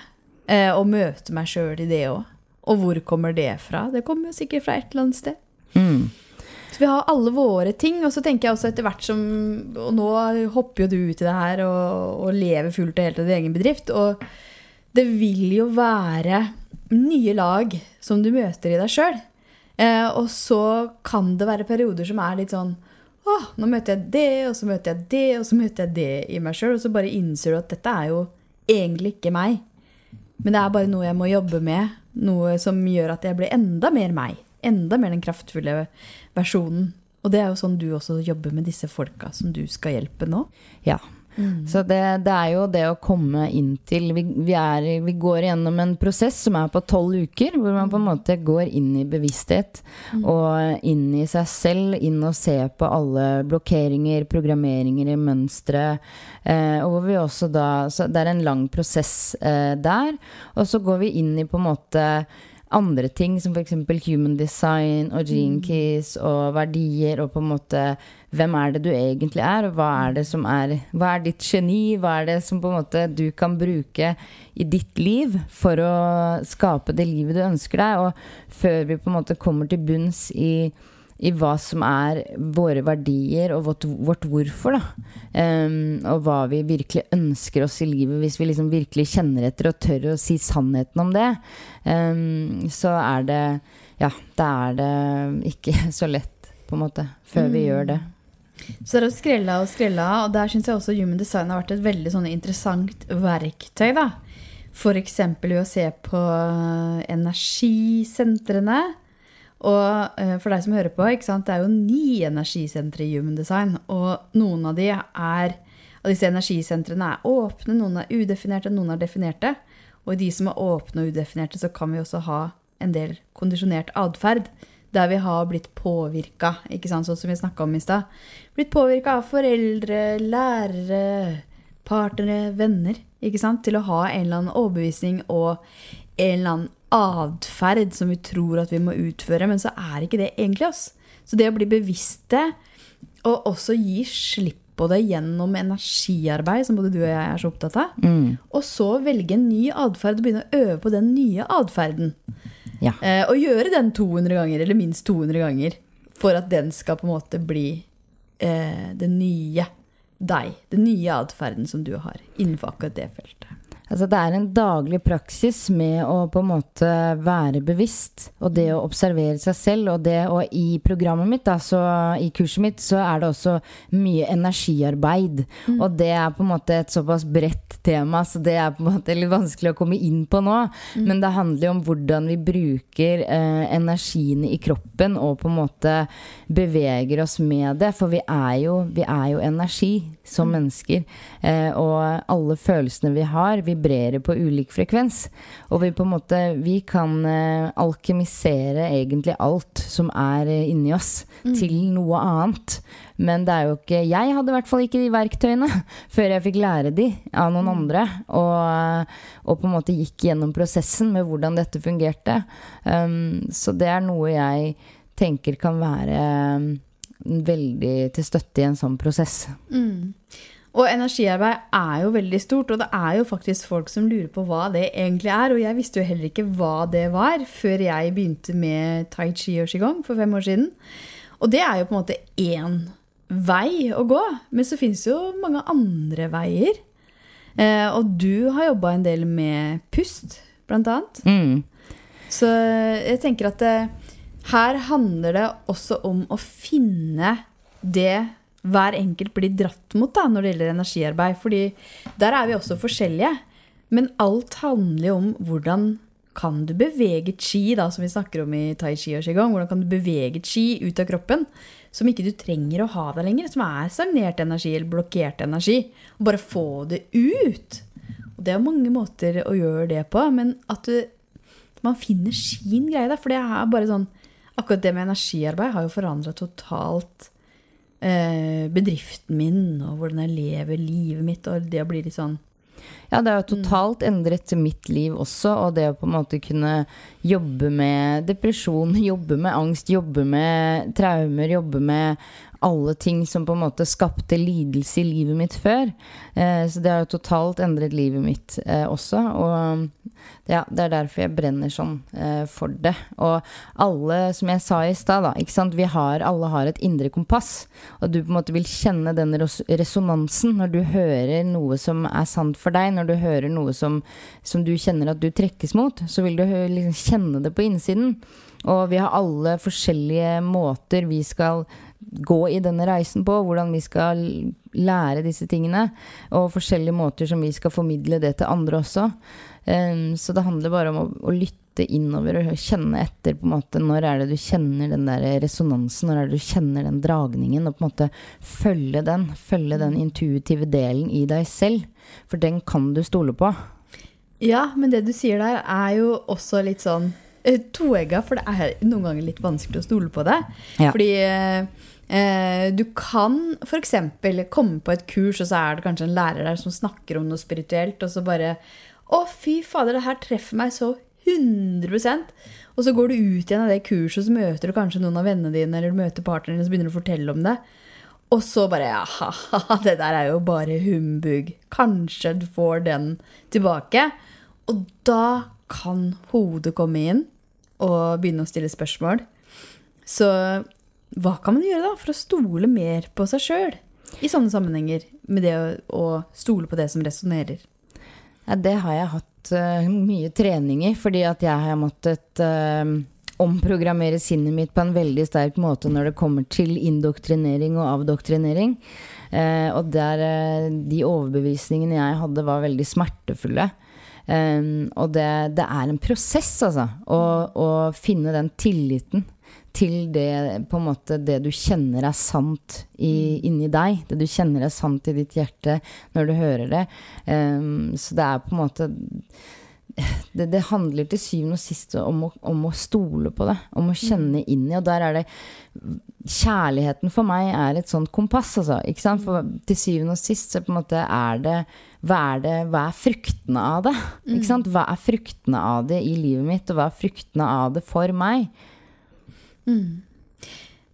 eh, og møte meg sjøl i det òg. Og hvor kommer det fra? Det kommer jo sikkert fra et eller annet sted. Mm. Så vi har alle våre ting, og så tenker jeg også etter hvert som Og nå hopper jo du ut i det her og, og lever fullt og helt av din egen bedrift. Og det vil jo være nye lag som du møter i deg sjøl. Eh, og så kan det være perioder som er litt sånn Å, nå møter jeg det, og så møter jeg det, og så møter jeg det i meg sjøl. Og så bare innser du at dette er jo egentlig ikke meg. Men det er bare noe jeg må jobbe med. Noe som gjør at jeg blir enda mer meg. Enda mer den kraftfulle versjonen. Og det er jo sånn du også jobber med disse folka som du skal hjelpe nå. Ja. Mm. Så det, det, er jo det å komme inn til vi, vi, er, vi, går gjennom en prosess som er på tolv uker, hvor man på en måte går inn i bevissthet mm. og inn i seg selv, inn og ser på alle blokkeringer, programmeringer i mønstre. Eh, og hvor vi også da Så det er en lang prosess eh, der. Og så går vi inn i på en måte andre ting, som f.eks. human design og gene mm. keys og verdier, og på en måte hvem er det du egentlig er, og hva er det som er Hva er ditt geni? Hva er det som på en måte du kan bruke i ditt liv for å skape det livet du ønsker deg? Og før vi på en måte kommer til bunns i i hva som er våre verdier og vårt, vårt hvorfor. Da. Um, og hva vi virkelig ønsker oss i livet, hvis vi liksom virkelig kjenner etter og tør å si sannheten om det. Um, så er det Ja, da er det ikke så lett, på en måte, før mm. vi gjør det. Så det er å skrella og skrella, og der syns jeg også Human Design har vært et veldig sånn interessant verktøy. da. F.eks. ved å se på energisentrene og uh, for deg som hører på, det er jo ni energisentre i Human Design. Og noen av de er av disse energisentrene er åpne, noen er udefinerte, noen er definerte. Og i de som er åpne og udefinerte, så kan vi også ha en del kondisjonert atferd. Der vi har blitt påvirka, sånn som vi snakka om i stad. Blitt påvirka av foreldre, lærere, partnere, venner. Til å ha en eller annen overbevisning og en eller annen atferd som vi tror at vi må utføre, men så er ikke det egentlig oss. Så det å bli bevisste og også gi slipp på det gjennom energiarbeid, som både du og jeg er så opptatt av, mm. og så velge en ny atferd og begynne å øve på den nye atferden. Ja. Eh, og gjøre den 200 ganger, eller minst 200 ganger, for at den skal på en måte bli eh, det nye deg. Den nye atferden som du har innenfor akkurat det feltet. Altså det er en daglig praksis med å på en måte være bevisst, og det å observere seg selv. Og, det, og i programmet mitt, altså i kurset mitt, så er det også mye energiarbeid. Mm. Og det er på en måte et såpass bredt tema, så det er på en måte litt vanskelig å komme inn på nå. Mm. Men det handler jo om hvordan vi bruker eh, energiene i kroppen og på en måte beveger oss med det. For vi er jo, vi er jo energi som mm. mennesker. Eh, og alle følelsene vi har, vibrerer på ulik frekvens. Og vi på en måte Vi kan eh, alkemisere egentlig alt som er eh, inni oss, mm. til noe annet. Men det er jo ikke Jeg hadde i hvert fall ikke de verktøyene før jeg fikk lære de av noen mm. andre. Og, og, på en måte gikk gjennom prosessen med hvordan dette fungerte. Um, så det er noe jeg tenker kan være um, veldig til støtte i en sånn prosess. Mm. Og energiarbeid er jo veldig stort, og det er jo faktisk folk som lurer på hva det egentlig er. Og jeg visste jo heller ikke hva det var før jeg begynte med tai chi og qigong for fem år siden. Og det er jo på en måte én vei å gå, men så fins jo mange andre veier. Eh, og du har jobba en del med pust, blant annet. Mm. Så jeg tenker at det, her handler det også om å finne det hver enkelt blir dratt mot da, når det gjelder energiarbeid. Fordi der er vi også forskjellige. Men alt handler jo om hvordan kan du bevege chi, da, som vi snakker om i tai chi og qigong. Hvordan kan du bevege chi ut av kroppen som ikke du trenger å ha der lenger. Som er stagnert energi eller blokkert energi. Og bare få det ut. Og det er mange måter å gjøre det på. Men at du, man finner sin greie der. For det er bare sånn Akkurat det med energiarbeid har jo forandra totalt bedriften min, og hvordan jeg lever livet mitt, og det å bli litt sånn. Ja, det har jo totalt endret mitt liv også, og det å på en måte kunne jobbe med depresjon, jobbe med angst, jobbe med traumer, jobbe med alle ting som på en måte skapte lidelse i livet mitt før. Eh, så det har jo totalt endret livet mitt eh, også. Og ja, det er derfor jeg brenner sånn eh, for det. Og alle, som jeg sa i stad, da, ikke sant, vi har, alle har et indre kompass. Og du på en måte vil kjenne den resonansen når du hører noe som er sant for deg, når du hører noe som, som du kjenner at du trekkes mot, så vil du liksom kjenne det på innsiden. Og vi har alle forskjellige måter vi skal gå i denne reisen på, hvordan vi skal lære disse tingene, og forskjellige måter som vi skal formidle det til andre også. Så det handler bare om å, lytte innover og kjenne etter på en måte når er det du kjenner den der resonansen, når er det du kjenner den dragningen, og på en måte følge den. Følge den intuitive delen i deg selv. For den kan du stole på. Ja, men det du sier der, er jo også litt sånn toegga, for det er noen ganger litt vanskelig å stole på det. Ja. Fordi eh, du kan f.eks. komme på et kurs, og så er det kanskje en lærer der som snakker om noe spirituelt, og så bare Å, fy fader, det her treffer meg så 100% Og så går du ut igjen av det kurset, og så møter du kanskje noen av vennene dine, eller du møter partneren din, og så begynner du å fortelle om det. Og så bare ja, det der er jo bare humbug. Kanskje du får den tilbake. Og da kan hodet komme inn og begynne å stille spørsmål. Så hva kan man gjøre da for å stole mer på seg sjøl i sånne sammenhenger, med det å, å stole på det som resonnerer? Ja, det har jeg hatt uh, mye trening i, fordi at jeg har måttet uh, omprogrammere sinnet mitt på en veldig sterk måte når det kommer til indoktrinering og avdoktrinering. Uh, og der de overbevisningene jeg hadde, var veldig smertefulle. Um, og det, det, er en prosess, altså. Å, å, finne den tilliten til det, på en måte, det du kjenner er sant i, mm. inni deg. Det du kjenner er sant i ditt hjerte når du hører det. Um, så det er på en måte det, det, handler til syvende og sist om om å, stole på det. Om å kjenne inn i. Og der er det Kjærligheten for meg er et sånt kompass, altså. Ikke sant? For til syvende og sist så på en måte er det Hva er, det, hva er fruktene av det? Ikke mm. sant? Hva er fruktene av det i livet mitt, og hva er fruktene av det for meg? Mm.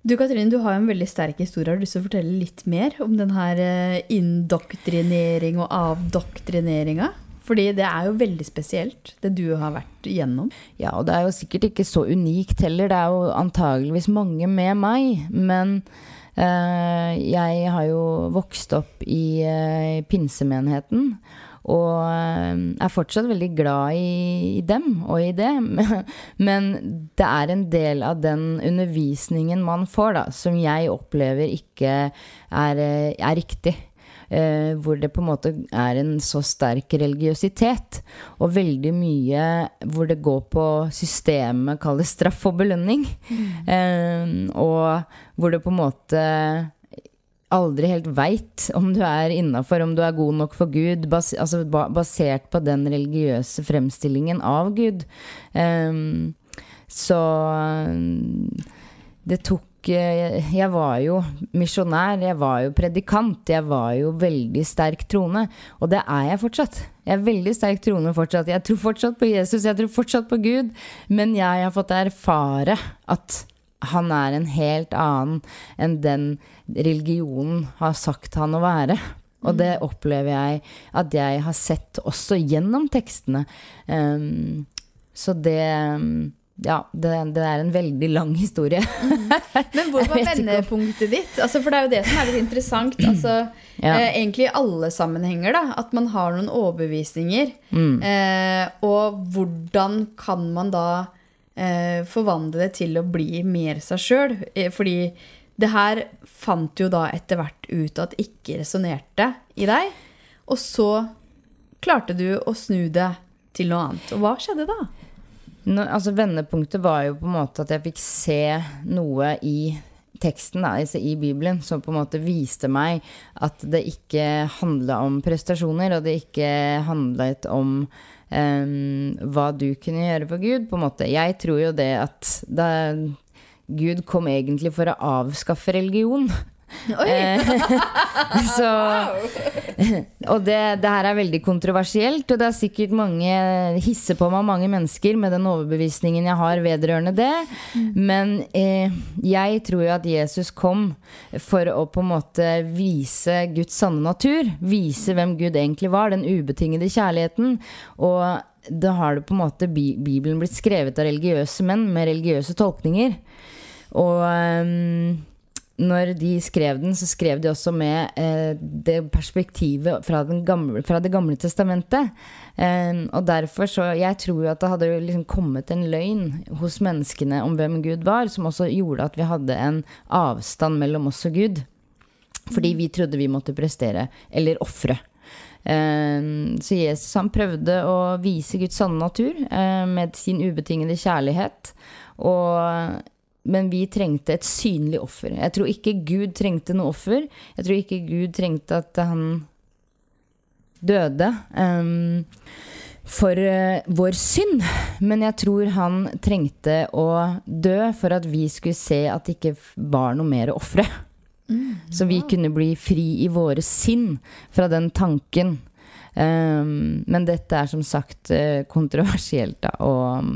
Du Katrine, du har jo en veldig sterk historie. Har du lyst til å fortelle litt mer om denne eh, indoktrinering og avdoktrineringa? Fordi det er jo veldig spesielt, det du har vært igjennom. Ja, og det er jo sikkert ikke så unikt heller. Det er jo antageligvis mange med meg. Men eh, jeg har jo vokst opp i eh, pinsemenigheten. Og uh, er fortsatt veldig glad i, i, dem og i det. Men det er en del av den undervisningen man får, da, som jeg opplever ikke er, er riktig. Eh, hvor det på en måte er en så sterk religiøsitet. Og veldig mye hvor det går på systemet, kall det straff og belønning. Mm. Eh, og hvor det på en måte aldri helt veit om du er innafor, om du er god nok for Gud, bas altså basert på den religiøse fremstillingen av Gud. Um, så det tok jeg var jo misjonær, jeg var jo predikant, jeg var jo veldig sterk troende. Og det er jeg fortsatt. Jeg er veldig sterk troende fortsatt. Jeg tror fortsatt på Jesus, jeg tror fortsatt på Gud. Men jeg har fått erfare at han er en helt annen enn den religionen har sagt han å være. Og det opplever jeg at jeg har sett også gjennom tekstene. Um, så det ja, det, det, er en veldig lang historie. Men hvor var vendepunktet ditt? Altså, for det er jo det som er litt interessant. Altså, ja. eh, egentlig i alle sammenhenger, da, at man har noen overbevisninger. Mm. Eh, og hvordan kan man da eh, forvandle det til å bli mer seg sjøl? Eh, fordi det her fant jo da etter hvert ut at ikke resonnerte i deg. Og så klarte du å snu det til noe annet. Og hva skjedde da? Nå, altså Vendepunktet var jo på en måte at jeg fikk se noe i teksten, da, altså i Bibelen, som på en måte viste meg at det ikke handla om prestasjoner, og det ikke handlet om um, hva du kunne gjøre for Gud. på en måte. Jeg tror jo det at da Gud kom egentlig for å avskaffe religion. Eh, så Og det, det, her er veldig kontroversielt, og det er sikkert mange hisser på meg mange mennesker med den overbevisningen jeg har vedrørende det. Mm. Men eh, jeg tror jo at Jesus kom for å på en måte vise Guds sanne natur. Vise hvem Gud egentlig var, den ubetingede kjærligheten. Og da har det på en måte Bibelen blitt skrevet av religiøse menn med religiøse tolkninger. Og um, når de skrev den, så skrev de også med eh, det perspektivet fra, gamle, fra, Det gamle testamentet. Eh, og derfor så Jeg tror jo at det hadde liksom kommet en løgn hos menneskene om hvem Gud var, som også gjorde at vi hadde en avstand mellom oss og Gud. Fordi vi trodde vi måtte prestere, eller ofre. Eh, så Jesus han prøvde å vise Guds sanne natur eh, med sin ubetingede kjærlighet. Og men vi trengte et synlig offer. Jeg tror ikke Gud trengte noe offer. Jeg tror ikke Gud trengte at han døde um, for uh, vår synd. Men jeg tror han trengte å dø for at vi skulle se at det ikke var noe mer å ofre. Mm, Så vi kunne bli fri i våre sinn fra den tanken. Um, men dette er som sagt uh, kontroversielt, da. Og um,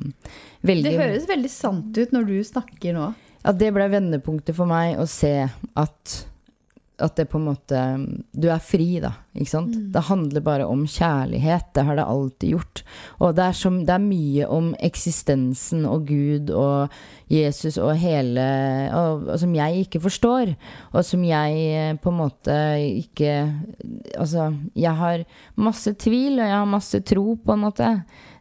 veldig Det høres veldig sant ut når du snakker nå. Ja, det ble vendepunktet for meg å se at at det på en måte Du er fri, da. Ikke sant? Mm. Det handler bare om kjærlighet. Det har det alltid gjort. Og det er, som, det er, mye om eksistensen og Gud og Jesus og hele og, og, Som jeg ikke forstår. Og som jeg eh, på en måte ikke Altså, jeg har masse tvil, og jeg har masse tro, på en måte.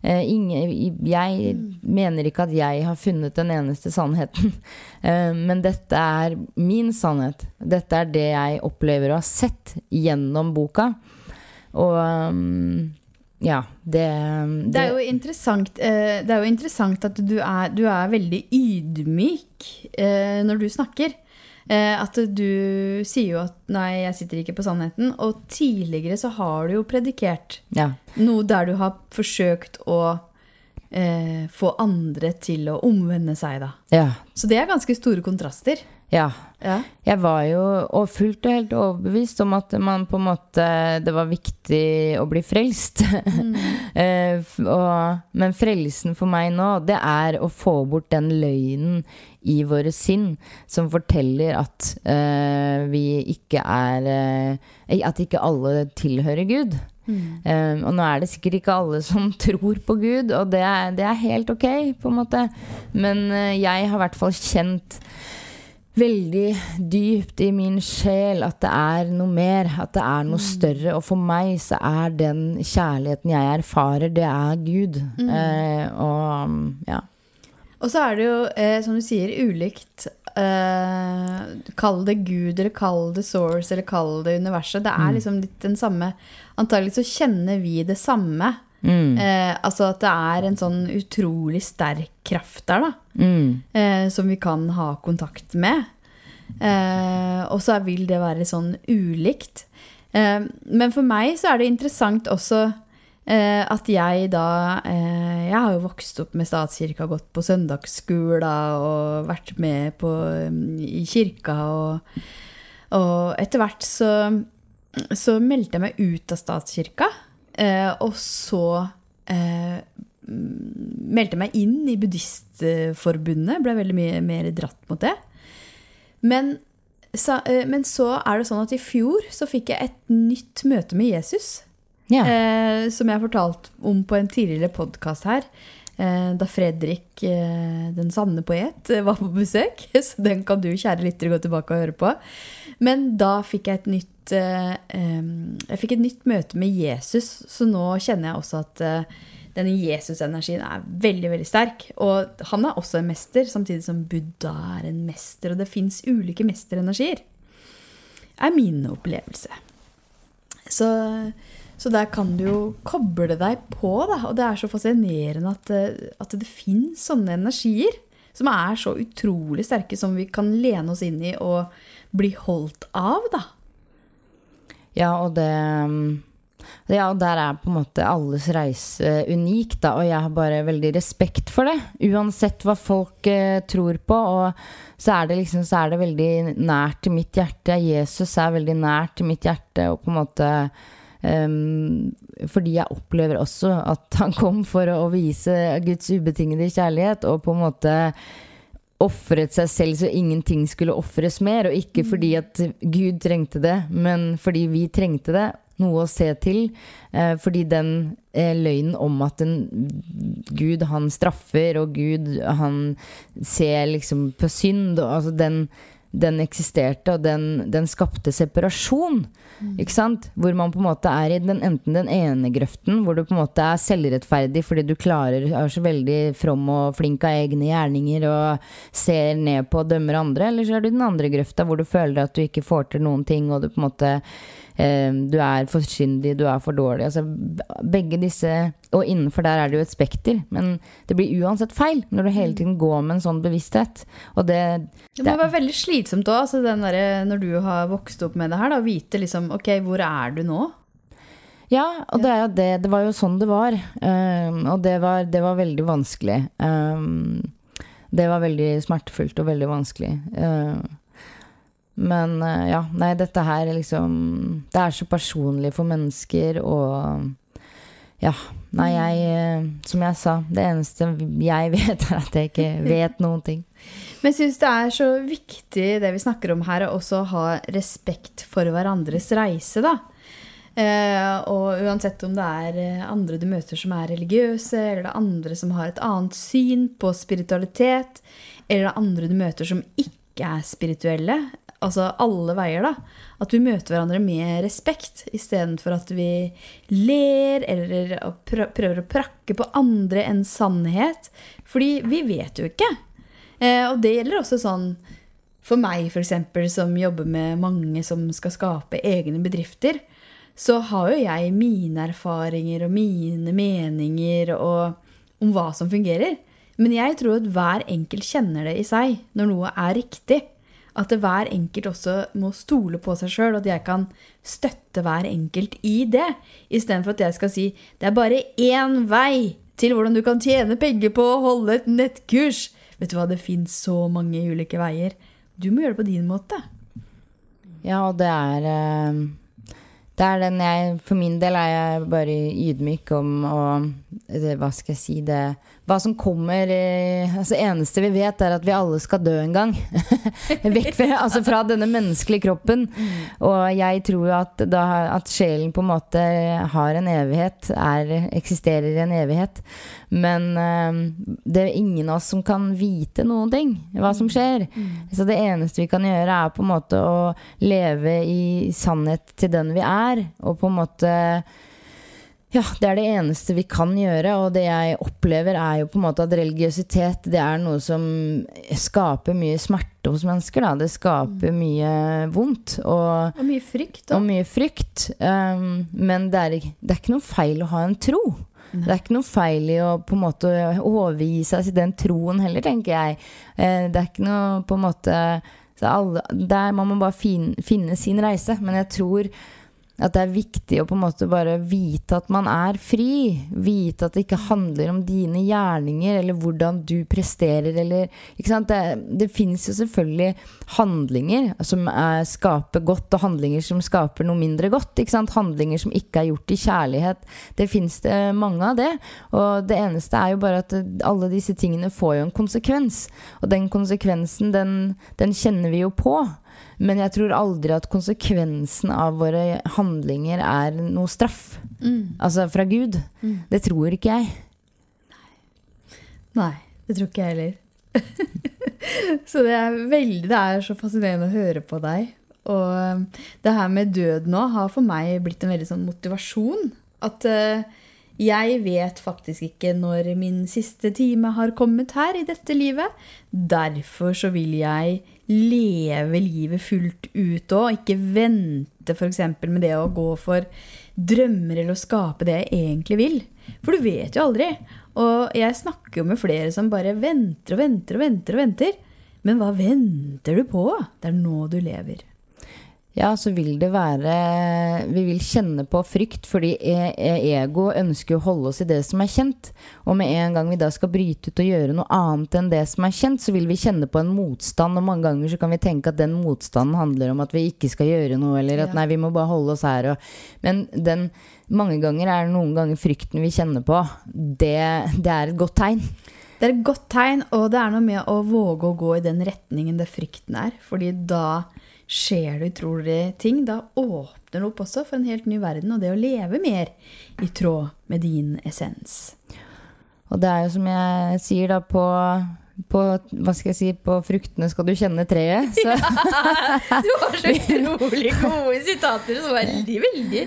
Eh, ingen, jeg mm. mener ikke at jeg har funnet den eneste sannheten. Eh, men dette er min sannhet. Dette er det jeg opplever å ha sett gjennom boka. Og um, ja, det, det, det er eh, Det er jo interessant at du er, du er veldig ydmyk når du snakker. At du sier jo at 'nei, jeg sitter ikke på sannheten'. Og tidligere så har du jo predikert ja. noe der du har forsøkt å eh, få andre til å omvende seg, da. Ja. Så det er ganske store kontraster. Ja. ja. Jeg var jo fullt og helt overbevist om at man på en måte Det var viktig å bli frelst. Mm. eh, og, men frelsen for meg nå, det er å få bort den løgnen i våre sinn som forteller at uh, vi ikke er uh, At ikke alle tilhører Gud. Mm. Um, og nå er det sikkert ikke alle som tror på Gud, og det er, det er helt ok, på en måte. Men uh, jeg har i hvert fall kjent veldig dypt i min sjel at det er noe mer, at det er noe mm. større. Og for meg så er den kjærligheten jeg erfarer, det er Gud. Mm. Uh, og ja. Og så er det jo, eh, som du sier, ulikt. Eh, kall det Gud, eller kall det source, eller kall det universet. Det er mm. liksom litt den samme Antagelig så kjenner vi det samme. Mm. Eh, altså at det er en sånn utrolig sterk kraft der, da. Mm. Eh, som vi kan ha kontakt med. Eh, og så vil det være sånn ulikt. Eh, men for meg så er det interessant også Eh, at jeg da eh, Jeg har jo vokst opp med statskirka, gått på søndagsskola og vært med på, mm, i kirka. Og, og etter hvert så, så, meldte jeg meg ut av statskirka. Eh, og så mm, meldte jeg meg inn i Buddhistforbundet. Ble veldig mye mer dratt mot det. Men så, men så er det sånn at i fjor så fikk jeg et nytt møte med Jesus. Ja. Eh, som jeg har fortalt om på en tidligere podkast her. Eh, da Fredrik, eh, den sanne poet, eh, var på besøk. Så den kan du, kjære lyttere, gå tilbake og høre på. Men da fikk jeg et nytt eh, Jeg fikk et nytt møte med Jesus, så nå kjenner jeg også at eh, denne Jesus-energien er veldig veldig sterk. Og han er også en mester, samtidig som Buddha er en mester. Og det fins ulike mesterenergier, er min opplevelse. Så så der kan du jo koble deg på, da. Og det er så fascinerende at, eh, at det fins sånne energier som er så utrolig sterke, som vi kan lene oss inn i og bli holdt av, da. Ja, og det ja, og der er på en måte alles reise unik, da, og jeg har bare veldig respekt for det. Uansett hva folk eh, tror på. Og så er det liksom så er det veldig nært til mitt hjerte. Jesus er veldig nært til mitt hjerte, og på en måte Um, fordi jeg opplever også at han kom for å, vise Guds ubetingede kjærlighet, og på en måte ofret seg selv så ingenting skulle ofres mer. Og ikke fordi mm. at Gud trengte det, men fordi vi trengte det. Noe å se til. Eh, fordi den eh, løgnen om at en Gud, han straffer, og Gud, han ser liksom på synd, og altså den den eksisterte, og den, den skapte separasjon. Ikke sant? Hvor man på en måte er i den, enten den ene grøften, hvor du på en måte er selvrettferdig fordi du klarer, er så veldig from og flink av egne gjerninger og ser ned på og dømmer andre, eller så er du i den andre grøfta hvor du føler at du ikke får til noen ting, og du på en måte Du er for syndig, du er for dårlig. Altså begge disse Og innenfor der er det jo et spekter, men det blir uansett feil når du hele tiden går med en sånn bevissthet. Og det, Det må være veldig slitsomt òg, altså når du har vokst opp med det her, å vite liksom Ok, hvor er du nå? Ja, og det er jo det. Det var jo sånn det var. Um, og det var, det var veldig vanskelig. Um, det var veldig smertefullt og veldig vanskelig. Uh, men uh, ja, nei, dette her liksom Det er så personlig for mennesker og Ja. Nei, jeg uh, Som jeg sa, det eneste jeg vet, er at jeg ikke vet noen ting. Men jeg syns det er så viktig det vi snakker om her, å også ha respekt for hverandres reise, da. Uh, og uansett om det er eh, andre du møter som er religiøse, eller det er andre som har et annet syn på spiritualitet, eller det er andre du møter som ikke er spirituelle, altså alle veier, da. At vi møter hverandre med respekt, istedenfor at vi ler eller prøver å prakke på andre enn sannhet. Fordi vi vet jo ikke. Eh, og det gjelder også sånn for meg, f.eks., som jobber med mange som skal skape egne bedrifter. Så har jo jeg mine erfaringer og mine meninger og, om hva som fungerer. Men jeg tror at hver enkelt kjenner det i seg når noe er riktig. At hver enkelt også må stole på seg sjøl, og at jeg kan støtte hver enkelt i det. Istedenfor at jeg skal si det er bare én vei til hvordan du kan tjene penger på å holde et nettkurs. Vet du hva, det fins så mange ulike veier. Du må gjøre det på din måte. Ja, og det er eh, Det er den jeg For min del er jeg bare ydmyk om å Hva skal jeg si det Hva som kommer eh, Altså, eneste vi vet, er at vi alle skal dø en gang. Vekk fra, altså fra denne menneskelige kroppen. Og jeg tror at, da, at sjelen på en måte har en evighet, er, eksisterer i en evighet. Men eh, det er ingen av oss som kan vite noen ting, hva som skjer. Så det eneste vi kan gjøre, er på en måte å leve i sannhet til den vi er, og på en måte ja, det er det eneste vi kan gjøre, og det jeg opplever er jo på en måte at religiøsitet det er noe som skaper mye smerte hos mennesker. Da. Det skaper mye vondt og, Og mye frykt. og mye frykt. Um, men det er, det er ikke noe feil å ha en tro. Det er ikke noe feil i å på en måte overgi seg til den troen heller, tenker jeg. Uh, Det er ikke noe på en måte så alle, der Man må bare fin, finne sin reise. Men jeg tror at det er viktig å på en måte bare vite at man er fri. Vite at det ikke handler om dine gjerninger eller hvordan du presterer eller ikke sant? Det, det fins jo selvfølgelig handlinger som er, skaper godt, og handlinger som skaper noe mindre godt. Ikke sant? Handlinger som ikke er gjort i kjærlighet. Det fins det mange av det. Og det eneste er jo bare at alle disse tingene får jo en konsekvens. Og den konsekvensen, den, den kjenner vi jo på. Men jeg tror aldri at konsekvensen av våre handlinger er noe straff. Mm. Altså fra Gud. Det tror ikke jeg. Nei, det tror ikke jeg heller. så det er veldig Det er så fascinerende å høre på deg. Og um, det her med død nå har for meg blitt en veldig sånn motivasjon. At uh, jeg vet faktisk ikke når min siste time har kommet her i dette livet. Derfor så vil jeg leve livet fullt ut òg, ikke vente f.eks. med det å gå for drømmer eller å skape det jeg egentlig vil. For du vet jo aldri. Og jeg snakker jo med flere som bare venter og venter og venter og venter. Men hva venter du på? Det er nå du lever. Ja, så vil det være Vi vil kjenne på frykt, fordi e- e- ego ønsker å holde oss i det som er kjent. Og med en gang vi da skal bryte ut og gjøre noe annet enn det som er kjent, så vil vi kjenne på en motstand, og mange ganger så kan vi tenke at den motstanden handler om at vi ikke skal gjøre noe, eller at Ja. nei, vi må bare holde oss her og Men den Mange ganger er det noen ganger frykten vi kjenner på, det, det er et godt tegn. Det er et godt tegn, og det er noe med å våge å gå i den retningen det frykten er. Fordi da skjer det utrolige ting. Da åpner det opp også for en helt ny verden, og det å leve mer i tråd med din essens. Og det er jo som jeg sier da på på, hva skal jeg si, på fruktene skal du kjenne treet. Så. Du har så utrolig gode sitater som er veldig, veldig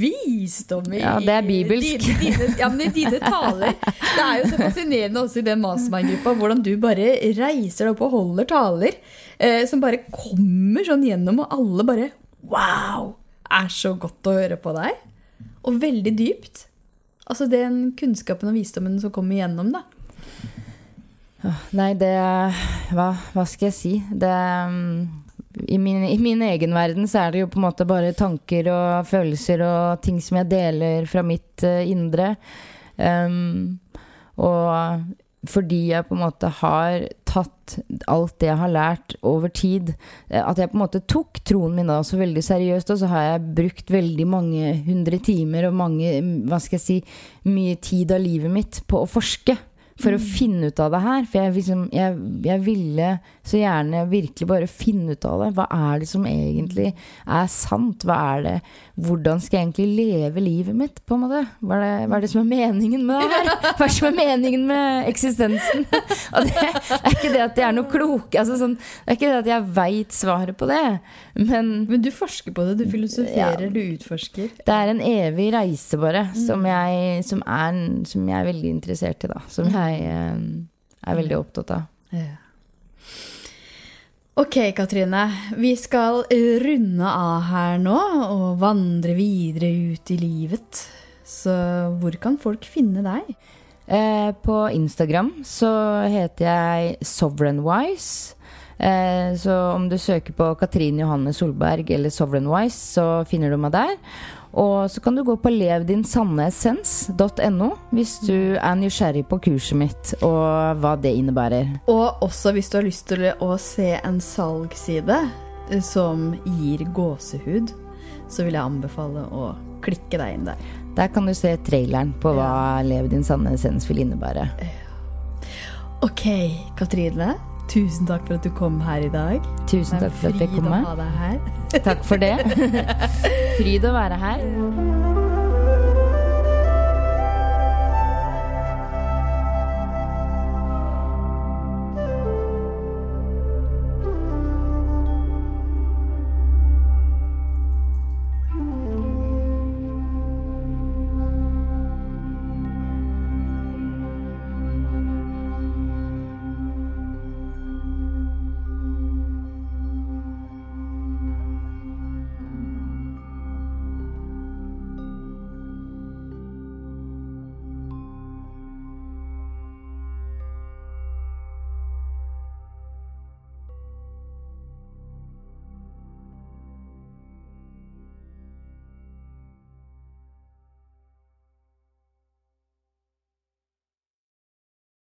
visdom i Ja, det er bibelsk. Dine, dine, ja, men i dine taler. Det er jo så fascinerende også i den mastermind-gruppa hvordan du bare reiser deg opp og holder taler eh, som bare kommer sånn gjennom, og alle bare Wow! Er så godt å høre på deg. Og veldig dypt. Altså den kunnskapen og visdommen som kommer igjennom, da. Nei, det hva, hva skal jeg si? Det mm, i min, I min egen verden så er det jo på en måte bare tanker og følelser og ting som jeg deler fra mitt uh, indre. Um, og fordi jeg på en måte har tatt alt det jeg har lært over tid eh, At jeg på en måte tok troen min da så veldig seriøst, og så har jeg brukt veldig mange hundre timer og mange, hva skal jeg si, mye tid av livet mitt på å forske for å finne ut av det her. For jeg, liksom, jeg, jeg, ville så gjerne virkelig bare finne ut av det. Hva er det som egentlig er sant? Hva er det Hvordan skal jeg egentlig leve livet mitt, på en måte? Hva er det, hva er det som er meningen med det her? Hva er det som er meningen med eksistensen? Og det er ikke det at jeg er noe klok altså sånn, Det er ikke det at jeg veit svaret på det, men Men du forsker på det, du filosoferer, ja, du utforsker. Det er en evig reise, bare, som jeg, som er, som jeg er veldig interessert i, da. Som jeg jeg eh, er veldig opptatt av. Ja. Ok, Katrine. Vi skal runde av her nå og vandre videre ut i livet. Så hvor kan folk finne deg? Eh, på Instagram så heter jeg Sovereignwise. Eh, så om du søker på Katrine Johanne Solberg eller Sovereignwise, så finner du meg der. Og så kan du gå på levdinsanneessens.no hvis du er nysgjerrig på kurset mitt og hva det innebærer. Og også hvis du har lyst til å se en salgsside eh, som gir gåsehud, så vil jeg anbefale å klikke deg inn der. Der kan du se traileren på hva ja. Lev din sanne essens vil innebære. Ok, Katrine. Tusen takk for at du kom her i dag. Tusen takk for at jeg fikk komme. Takk for det. Fryd å være her.